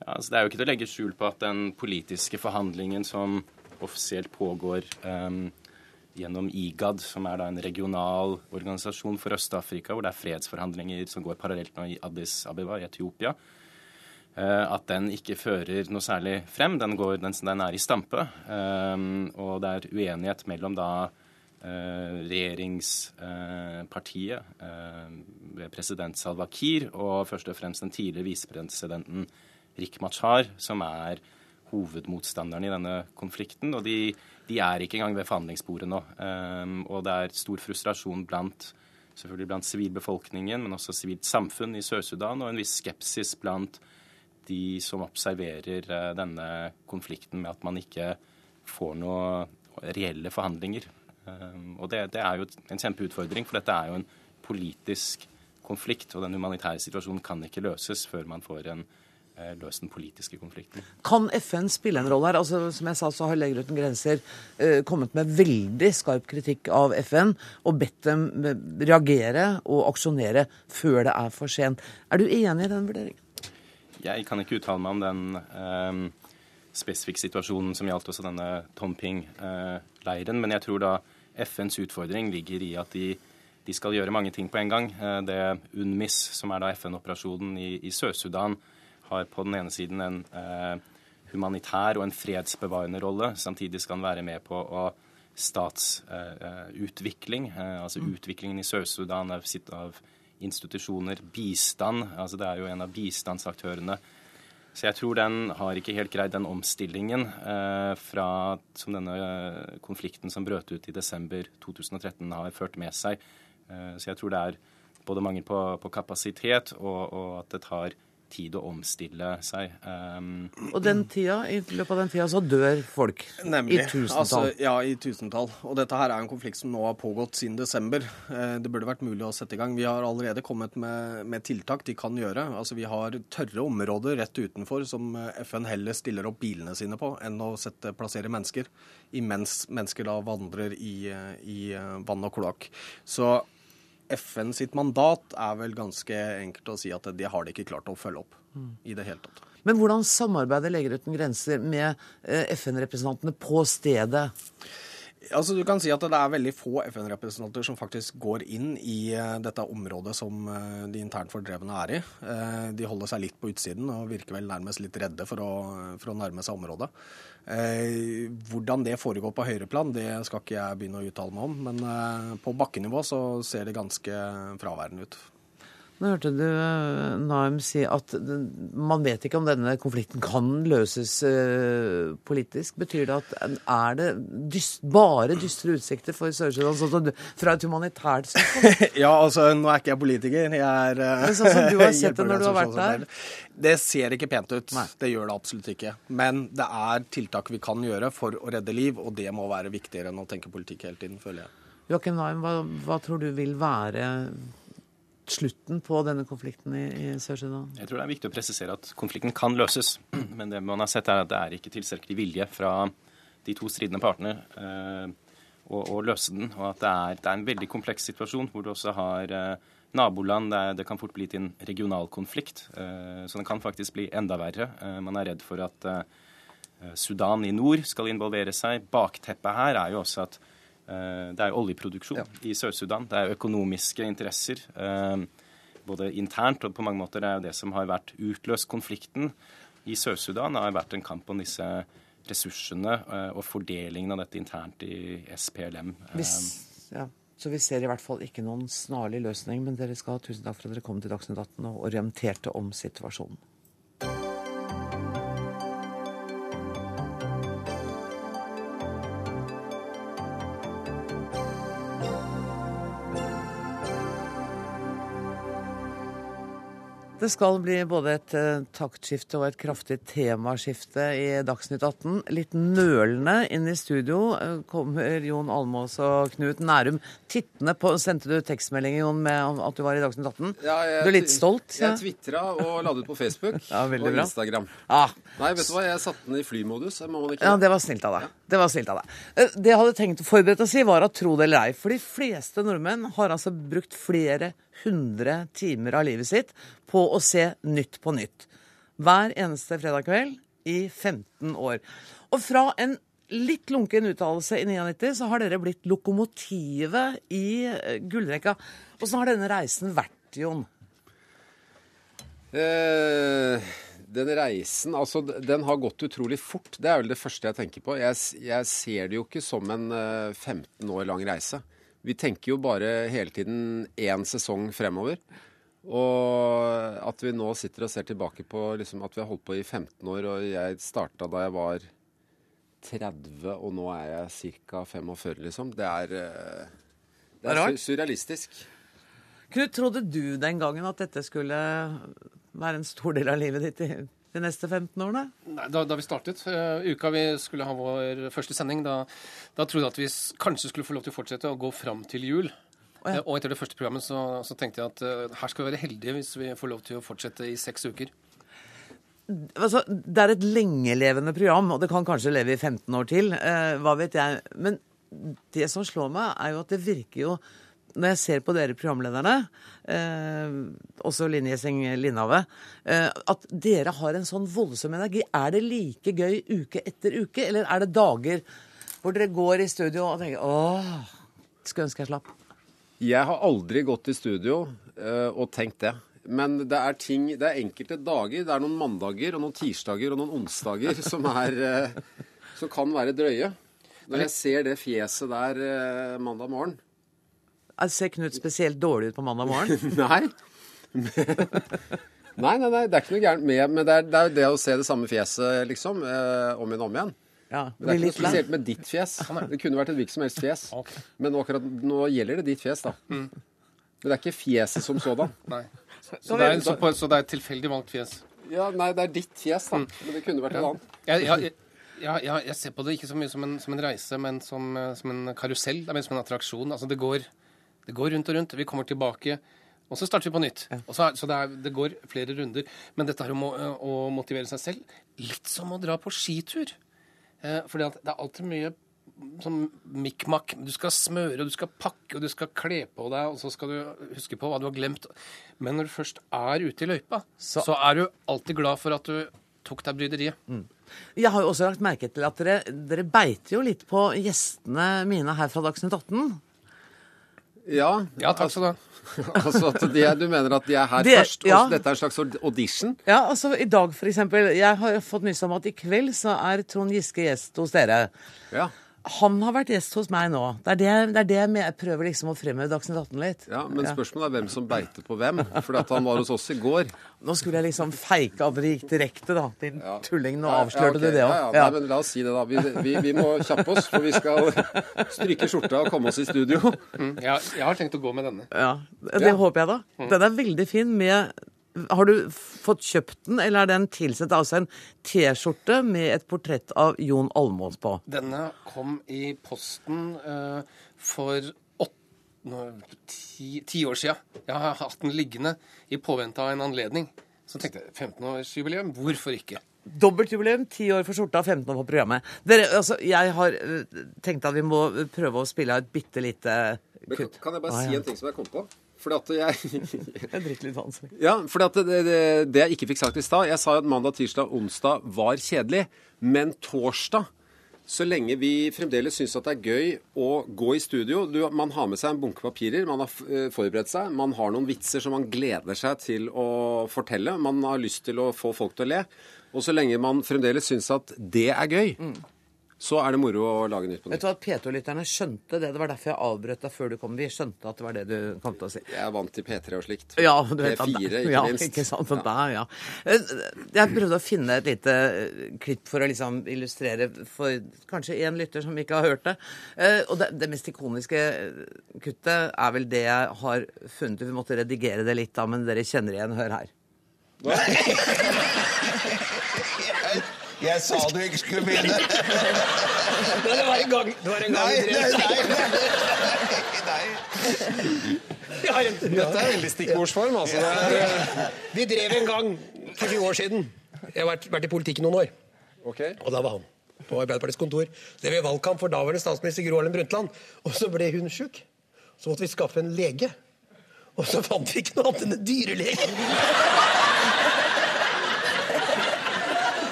Ja, altså det er jo ikke til å legge skjul på at den politiske forhandlingen som offisielt pågår um, gjennom IGAD, som er da en regional organisasjon for Øst-Afrika, hvor det er fredsforhandlinger som går parallelt nå i Addis Abeba i Etiopia, uh, at den ikke fører noe særlig frem. Den, går, den, den er i stampe. Um, og det er uenighet mellom da regjeringspartiet eh, ved president Salva Kiir og først og fremst den tidligere visepresidenten Rik Machar, som er hovedmotstanderen i denne konflikten. Og de, de er ikke engang ved forhandlingsbordet nå. Um, og det er stor frustrasjon blant selvfølgelig blant sivilbefolkningen, men også sivilt samfunn i Sør-Sudan, og en viss skepsis blant de som observerer eh, denne konflikten med at man ikke får noen reelle forhandlinger. Um, og det, det er jo en kjempeutfordring, for dette er jo en politisk konflikt. Og den humanitære situasjonen kan ikke løses før man får en eh, løst den politiske konflikten. Kan FN spille en rolle her? Altså, som jeg sa, så har Leger uten grenser eh, kommet med veldig skarp kritikk av FN og bedt dem eh, reagere og aksjonere før det er for sent. Er du enig i den vurderingen? Jeg kan ikke uttale meg om den eh, spesifikke situasjonen som gjaldt også denne Tomping-leiren, men jeg tror da FNs utfordring ligger i at de, de skal gjøre mange ting på en gang. Eh, det UNMIS, som er da FN-operasjonen i, i Sør-Sudan, har på den ene siden en eh, humanitær og en fredsbevarende rolle. Samtidig skal den være med på å statsutvikling, eh, altså utviklingen i Sør-Sudan av, sitt- av institusjoner, bistand. altså Det er jo en av bistandsaktørene. Så jeg tror den har ikke helt greid den omstillingen eh, fra som denne eh, konflikten som brøt ut i desember 2013 har ført med seg. Eh, så jeg tror det er både mangel på, på kapasitet og, og at det tar tid å omstille seg. Um, Og den tida, i løpet av den tida så dør folk Nemlig. i tusentall. Altså, ja, i tusentall. Og dette her er en konflikt som nå har pågått siden desember. Eh, Det burde vært mulig å sette i gang. Vi har allerede kommet med, med tiltak de kan gjøre. Altså, Vi har tørre områder rett utenfor som eh, FN heller stiller opp bilene sine på, enn å sette, plassere mennesker, imens mennesker da vandrer i, eh, i vann og kloakk. Så FN sitt mandat er vel ganske enkelt å si at det har de ikke klart å følge opp Mm. i det hele tatt. Men hvordan samarbeider Leger uten grenser med eh, FN-representantene på stedet? Altså, du kan si at det er veldig få FN-representanter som faktisk går inn i eh, dette området som eh, de internt fordrevne er i. De holder seg litt på utsiden og virker vel nærmest litt redde for å, for å nærme seg området. Eh, Hvordan det foregår på høyre plan, det skal ikke jeg begynne å uttale meg om. Men eh, på bakkenivå så ser det ganske fraværende ut. Nå hørte du eh, Naim si at man vet ikke om denne konflikten kan løses eh, politisk. Betyr det at er det dyst, bare dystre utsikter for Sør-Sudan sånn fra et humanitært ståsted? Ja, altså, nå er ikke jeg politiker. Jeg er eh, Men sånn som du har sett det når du har vært der? Det ser ikke pent ut. Det gjør det absolutt ikke. Men det er tiltak vi kan gjøre for å redde liv, og det må være viktigere enn å tenke politikk hele tiden, føler jeg. Joakim Naim, hva, hva tror du vil være slutten på denne konflikten i, i Sør-Sudan? Jeg tror det er viktig å presisere at konflikten kan løses. Men det man har sett er at det er ikke tilstrekkelig vilje fra de to stridende partene eh, å, å løse den. Og at det er, det er en veldig kompleks situasjon hvor du også har eh, naboland. Det, det kan fort bli til en regional konflikt. Eh, så den kan faktisk bli enda verre. Eh, man er redd for at eh, Sudan i nord skal involvere seg. Bakteppet her er jo også at det er oljeproduksjon i Sør-Sudan. Det er økonomiske interesser. eh, både internt og på mange måter det er jo det som har vært utløst konflikten i Sør-Sudan, har vært en kamp om disse ressursene eh, og fordelingen av dette internt i SPLM. Hvis, ja. Så vi ser i hvert fall ikke noen snarlig løsning, men dere skal ha tusen takk for at dere kom til Dagsnytt 18 og orienterte om situasjonen. Det skal bli både et eh, taktskifte og et kraftig temaskifte i Dagsnytt 18. Litt nølende inn i studio eh, kommer Jon Almås og Knut Nærum tittende på Sendte du tekstmelding, Jon, med at du var i Dagsnytt 18? Ja, jeg, du er litt stolt? Jeg tvitra og la det ut på Facebook Ja, og bra. Instagram. Ah. Nei, vet du hva, jeg satte den i flymodus. Må man ikke Ja, det var snilt av deg. Det var snilt av deg. Eh, Det jeg hadde tenkt å forberede å si, var at tro det eller ei. For de fleste nordmenn har altså brukt flere hundre timer av livet sitt på å se Nytt på Nytt. Hver eneste fredag kveld i 15 år. Og fra en litt lunken uttalelse i 99, så har dere blitt lokomotivet i eh, gullrekka. Åssen har denne reisen vært, Jon? Eh, den reisen, altså den har gått utrolig fort. Det er vel det første jeg tenker på. Jeg, jeg ser det jo ikke som en eh, 15 år lang reise. Vi tenker jo bare hele tiden én sesong fremover. Og at vi nå sitter og ser tilbake på liksom, at vi har holdt på i 15 år, og jeg starta da jeg var 30, og nå er jeg ca. 45, liksom. Det er, eh, det er surrealistisk. Knut, trodde du den gangen at dette skulle være en stor del av livet ditt i de neste 15 årene? Nei, da, da vi startet, uh, uka vi skulle ha vår første sending, da, da trodde jeg at vi kanskje skulle få lov til å fortsette å gå fram til jul. Eh, Og etter det første programmet så, så tenkte jeg at uh, her skal vi være heldige hvis vi får lov til å fortsette i seks uker. Altså, det er et lengelevende program, og det kan kanskje leve i 15 år til. Hva vet jeg. Men det som slår meg, er jo at det virker jo Når jeg ser på dere programlederne, eh, også Linje Seng Lindhave, eh, at dere har en sånn voldsom energi. Er det like gøy uke etter uke, eller er det dager hvor dere går i studio og tenker åh, skulle ønske jeg slapp? Jeg har aldri gått i studio eh, og tenkt det. Men det er ting, det er enkelte dager. Det er noen mandager og noen tirsdager og noen onsdager som, er, eh, som kan være drøye. Når jeg ser det fjeset der eh, mandag morgen Jeg ser Knut spesielt dårlig ut på mandag morgen. Nei. nei, nei, nei, det er ikke noe gærent med Men det er, det er jo det å se det samme fjeset, liksom, eh, om igjen og om igjen. Ja, Men det er ikke noe spesielt med ditt fjes. Det kunne vært et hvilket som helst fjes. Men akkurat nå gjelder det ditt fjes, da. Men det er ikke fjeset som sådan. Nei. Så det, er, så, på, så det er et tilfeldig valgt fjes? Ja, nei, det er ditt fjes, da. Men det kunne vært et annet. Jeg, jeg, jeg, jeg, jeg ser på det ikke så mye som en, som en reise, men som, eh, som en karusell. Det er mer som en attraksjon. Altså, det går, det går rundt og rundt. Vi kommer tilbake. Og så starter vi på nytt. Og så, er- så det, er, det går flere runder. Men dette her å, å motivere seg selv, litt som å dra på skitur. Eh, fordi at det er alltid mye sånn mikk-makk. Du skal smøre, og du skal pakke, og du skal kle på deg, og så skal du huske på hva du har glemt. Men når du først er ute i løypa, så, er du alltid glad for at du tok deg bryderiet. Jeg har jo også lagt merke til at dere, dere beiter jo litt på gjestene mine her fra Dagsnytt 18. Ja, Ja, takk skal du ha. altså at de, er- du mener at de er her De- først, ja. og dette er en slags audition? Ja, altså i dag for eksempel. Jeg har fått nyss om at i kveld så er Trond Giske gjest hos dere. Ja. Han har vært gjest hos meg nå. Det er det, det, er det jeg prøver liksom å fremme Dagsnytt 18 litt. Ja, Men spørsmålet er hvem som beiter på hvem. For at han var hos oss i går. Nå skulle jeg liksom feike at det gikk direkte, da. Din tulling. Nå Ja, avslørte du det òg. Ja, ja. Nei, men la oss si det, da. Vi, vi, vi må kjappe oss, for vi skal stryke skjorta og komme oss i studio. Jeg, jeg har tenkt å gå med denne. Ja, det Ja. håper jeg, da. Den er veldig fin med Har du fått kjøpt den, eller er den tilsett altså en T-skjorte med et portrett av Jon Almås på? Denne kom i posten uh, for åtte, nå, ti, ti år siden. Jeg har hatt den liggende i påvente av en anledning. Så tenkte jeg 15-årsjubileum, hvorfor ikke? Dobbeltjubileum, ti år for skjorta, 15 år for programmet. Dere, altså, jeg har eh, tenkt at vi må prøve å spille av et bitte lite Men kan, kutt. jeg bare Ah, si en ting som jeg kom på? Fordi at jeg Jeg drikker litt vann. Ja, fordi at det, det, det jeg ikke fikk sagt i stad Jeg sa jo at mandag, tirsdag, onsdag var kjedelig. Men torsdag, så lenge vi fremdeles syns at det er gøy å gå i studio du, Man har med seg en bunke papirer, man har eh, forberedt seg, man har noen vitser som man gleder seg til å fortelle. Man har lyst til å få folk til å le. Og så lenge man fremdeles syns at det er gøy, så er det moro å lage Nytt på Vet du at P2-lytterne skjønte det? Det var derfor jeg avbrøt deg før du kom. Vi skjønte at det var det du kom til å si. Jeg er vant til P3 og slikt. Ja, du vet at- P4, ikke ja, minst. Ikke sant, ja. der, ja. Eh, Jeg prøvde å finne et lite eh, klipp for å liksom illustrere for kanskje én lytter som ikke har hørt det. Eh, Og det, det mest ikoniske kuttet er vel det jeg har funnet ut. Vi måtte redigere det litt, da, men dere kjenner igjen. Hør her. Jeg sa du ikke skulle begynne. Nei, det var en gang, det var en gang Nei, nei, nei, nei. Jeg har en- Dette er veldig stikkordsform, altså. Vi drev en gang for 20 år siden. Jeg har vært, vært i politikken noen år. Og da var han på Arbeiderpartiets kontor. Så drev vi valgkamp for daværende statsminister Gro Harlem Brundtland. Og så ble hun sjuk. Så måtte vi skaffe en lege. Og så fant vi ikke noe annet enn en dyrelege.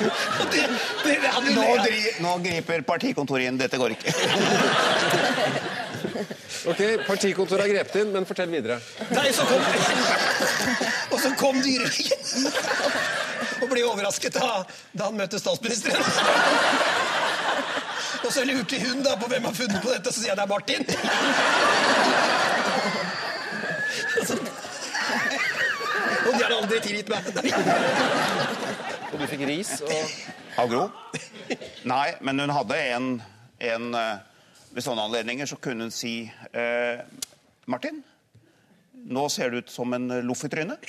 Det, det, det nå, dri, nå griper partikontoret inn. Dette går ikke. Ok, Partikontoret har grepet inn, men fortell videre. Nei, så kom Og så kom dyrelegen og ble overrasket da, da han møtte statsministeren. Og så lurte hun da på hvem har funnet på dette, så sier jeg det er Martin. Og de har aldri tilgitt meg. Og du fikk ris Av Gro? Nei, men hun hadde en, en eh, Ved sånne anledninger så kunne hun si eh, Martin, nå ser du ut som en loff i trynet.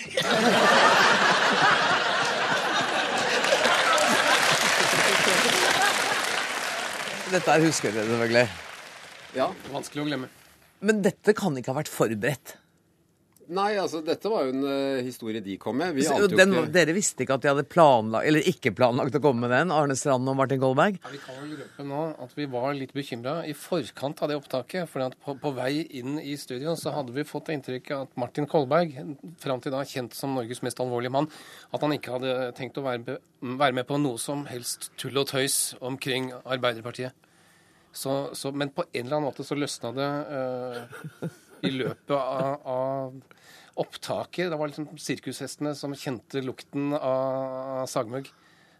Dette er husker dere selvfølgelig. Ja. Vanskelig å glemme. Men dette kan ikke ha vært forberedt. Nei, altså dette var jo en uh, historie de kom med. Vi Så ante jo den, ikke Dere visste ikke at de hadde planlagt, eller ikke planlagt å komme med den, Arne Strand og Martin Kolberg? Ja, vi kan vel røpe nå at vi var litt bekymra i forkant av det opptaket. For på, på vei inn i studio så hadde vi fått inntrykk av at Martin Kolberg, fram til da kjent som Norges mest alvorlige mann, at han ikke hadde tenkt å være, være med på noe som helst tull og tøys omkring Arbeiderpartiet. Så, så, men på en eller annen måte så løsna det eh, i løpet av, av opptaket. Det var liksom sirkushestene som kjente lukten av sagmugg.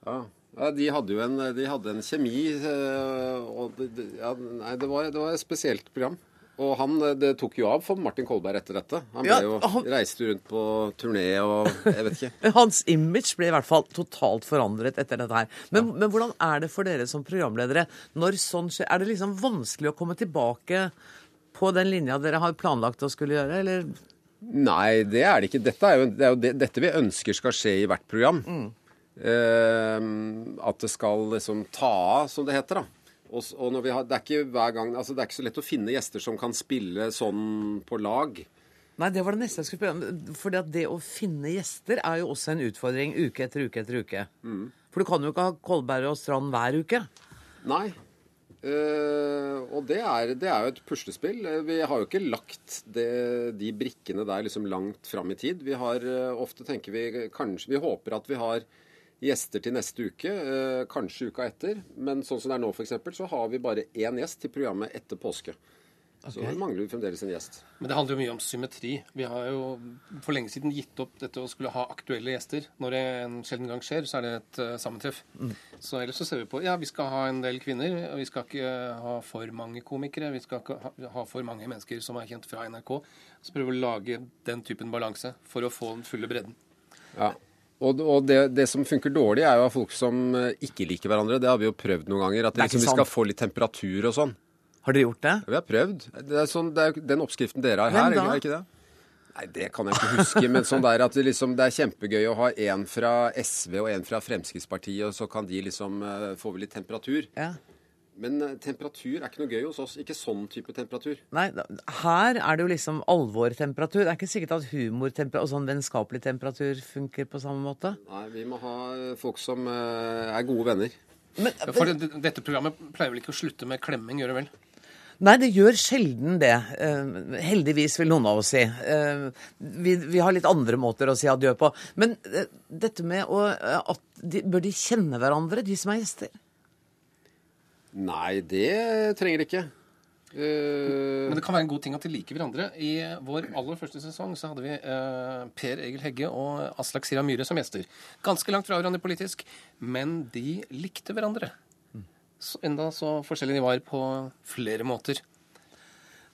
Ja. Ja, de hadde jo en, de hadde en kjemi eh, og det, ja, Nei, det var, det var et spesielt program. Og han, eh, det tok jo av for Martin Kolberg etter dette. Han ble Ja, jo, han- reiste rundt på turné og jeg vet ikke. Hans image ble i hvert fall totalt forandret etter dette her. Men, men hvordan er det for dere som programledere når sånn skjer? Er det liksom vanskelig å komme tilbake på den linja dere har planlagt å skulle gjøre, eller? Nei, det er det ikke. Dette er jo, det er jo det, dette vi ønsker skal skje i hvert program. Eh, at det skal liksom ta av, som det heter. da. Og, og når vi har, det, er ikke hver gang, altså det er ikke så lett å finne gjester som kan spille sånn på lag. Nei, det var det neste jeg skulle spørre om. For det å finne gjester er jo også en utfordring uke etter uke etter uke. For du kan jo ikke ha Kolberg og Strand hver uke. Nei. Eh, og det er, det er jo et puslespill. Eh, Vi har jo ikke lagt det, de brikkene der liksom langt fram i tid. Vi har uh, ofte tenker vi kanskje Vi håper at vi har gjester til neste uke, uh, kanskje uka etter. Men sånn som det er nå, f.eks., så har vi bare én gjest til programmet etter påske. Så mangler vi fremdeles en gjest. Men det handler jo mye om symmetri. Vi har jo for lenge siden gitt opp dette å skulle ha aktuelle gjester. Når det en sjelden gang skjer, så er det et uh, sammentreff. Mm. Så ellers så ser vi på ja, vi skal ha en del kvinner, og vi skal ikke ha for mange komikere. Vi skal ikke ha, ha for mange mennesker som er kjent fra NRK. Så prøver vi å lage den typen balanse for å få den fulle bredden. Ja. Og, og det, det som funker dårlig, er jo av folk som eh, ikke liker hverandre. Det har vi jo prøvd noen ganger. At liksom, vi skal få litt temperatur og sånn. Har dere gjort det? Vi har prøvd. Det er, sånn, det er den oppskriften dere har Hvem her, da? er ikke det? Nei, Det kan jeg ikke huske, men sånn der at det, liksom, det er kjempegøy å ha en fra SV og en fra Fremskrittspartiet, og så kan de liksom uh, få litt temperatur. Ja. Men eh, temperatur er ikke noe gøy hos oss. Ikke sånn type temperatur. Nei, da- her er det jo liksom alvortemperatur. Det er ikke sikkert at humortemperatur og sånn vennskapelig temperatur funker på samme måte. Nei, vi må ha eh, folk som er gode venner. Men, Ja, For dette programmet pleier vel ikke å slutte med klemming, gjør det vel? Nei, det gjør sjelden det. Eh, heldigvis, vil noen av oss si. Eh, vi, vi har litt andre måter å si adjø på. Men eh, dette med å at de, Bør de kjenne hverandre, de som er gjester? Nei, det trenger de ikke. Eh, Men det kan være en god ting at de liker hverandre. I vår aller første sesong så hadde vi eh, Per Egil Hegge og Aslak Sira Myhre som gjester. Ganske langt fra hverandre politisk, men de likte hverandre. Så, enda så forskjellige var på flere måter.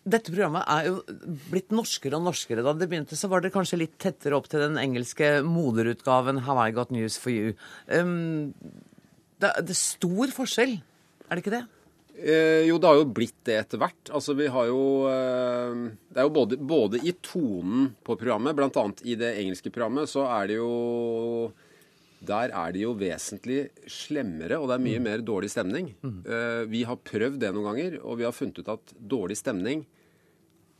Dette programmet er jo blitt norskere og norskere. Da det begynte, så var det kanskje litt tettere opp til den engelske moderutgaven Have I Got News For You. Um, det, det er stor forskjell, er det ikke det? Eh, jo, det har jo blitt det etter hvert. Altså, vi har jo eh, Det er jo både, både i tonen på programmet, bl.a. i det engelske programmet, så er det jo Der er det jo vesentlig slemmere, og det er mye mer dårlig stemning. Eh, vi har prøvd det noen ganger, og vi har funnet ut at dårlig stemning,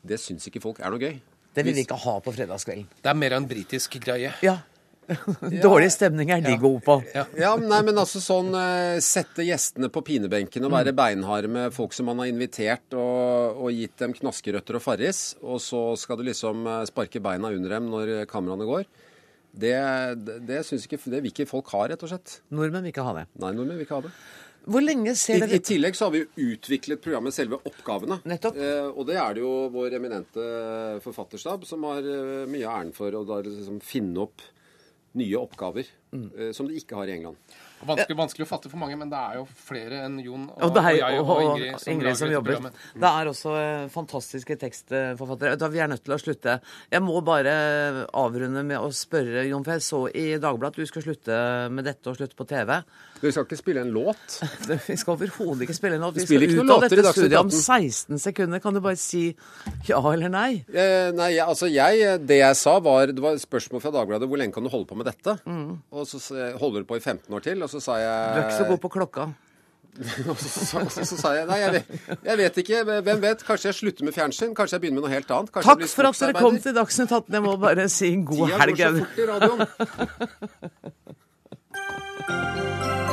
det syns ikke folk er noe gøy. Det vil vi ikke ha på fredagskvelden. Det er mer en britisk greie. Ja. Dårlig stemning er de gode på. Ja, nei, men altså sånn eh, Sette gjestene på pinebenken og være beinharde med folk som man har invitert og, og gitt dem knaskerøtter og farris, og så skal du liksom eh, sparke beina under dem når kameraene går. Det, det, det, syns ikke, det vil ikke folk ha, rett og slett. Nordmenn vil ikke ha det. Nei, nordmenn vil ikke ha det. Hvor lenge ser I, dere I tillegg så har vi jo utviklet programmet selve oppgavene. Eh, og det er det jo vår eminente forfatterstab som har eh, mye av æren for å liksom finne opp nye oppgaver eh, som de ikke har i England. Vanskelig, vanskelig å fatte for mange, men det er jo flere enn Jon og, Og er, og jeg og og Ingrid som, Ingrid som jobber. programmet. Det er også eh, fantastiske tekstforfattere. Da Vi er nødt til å slutte. Jeg må bare avrunde med å spørre, Jon, for jeg så i Dagbladet at du skal slutte med dette og slutte på TV. Vi skal ikke spille en låt? Vi skal overhodet ikke spille en låt. Vi skal ut av låter i dette Dagsnytt om 16 sekunder. Kan du bare si ja eller nei? Eh, nei, altså jeg, det jeg sa var Det var et spørsmål fra Dagbladet hvor lenge kan du holde på med dette. Mm. Og så holder du på i 15 år til? Og så sa jeg Du er ikke så god på klokka. Og så, så, så, så sa jeg nei, jeg vet, jeg vet ikke. Hvem vet? Kanskje jeg slutter med fjernsyn? Kanskje jeg begynner med noe helt annet? Kanskje Takk for at dere kom til Dagsnytt 18. Jeg må bare si god Tida går så fort i radioen.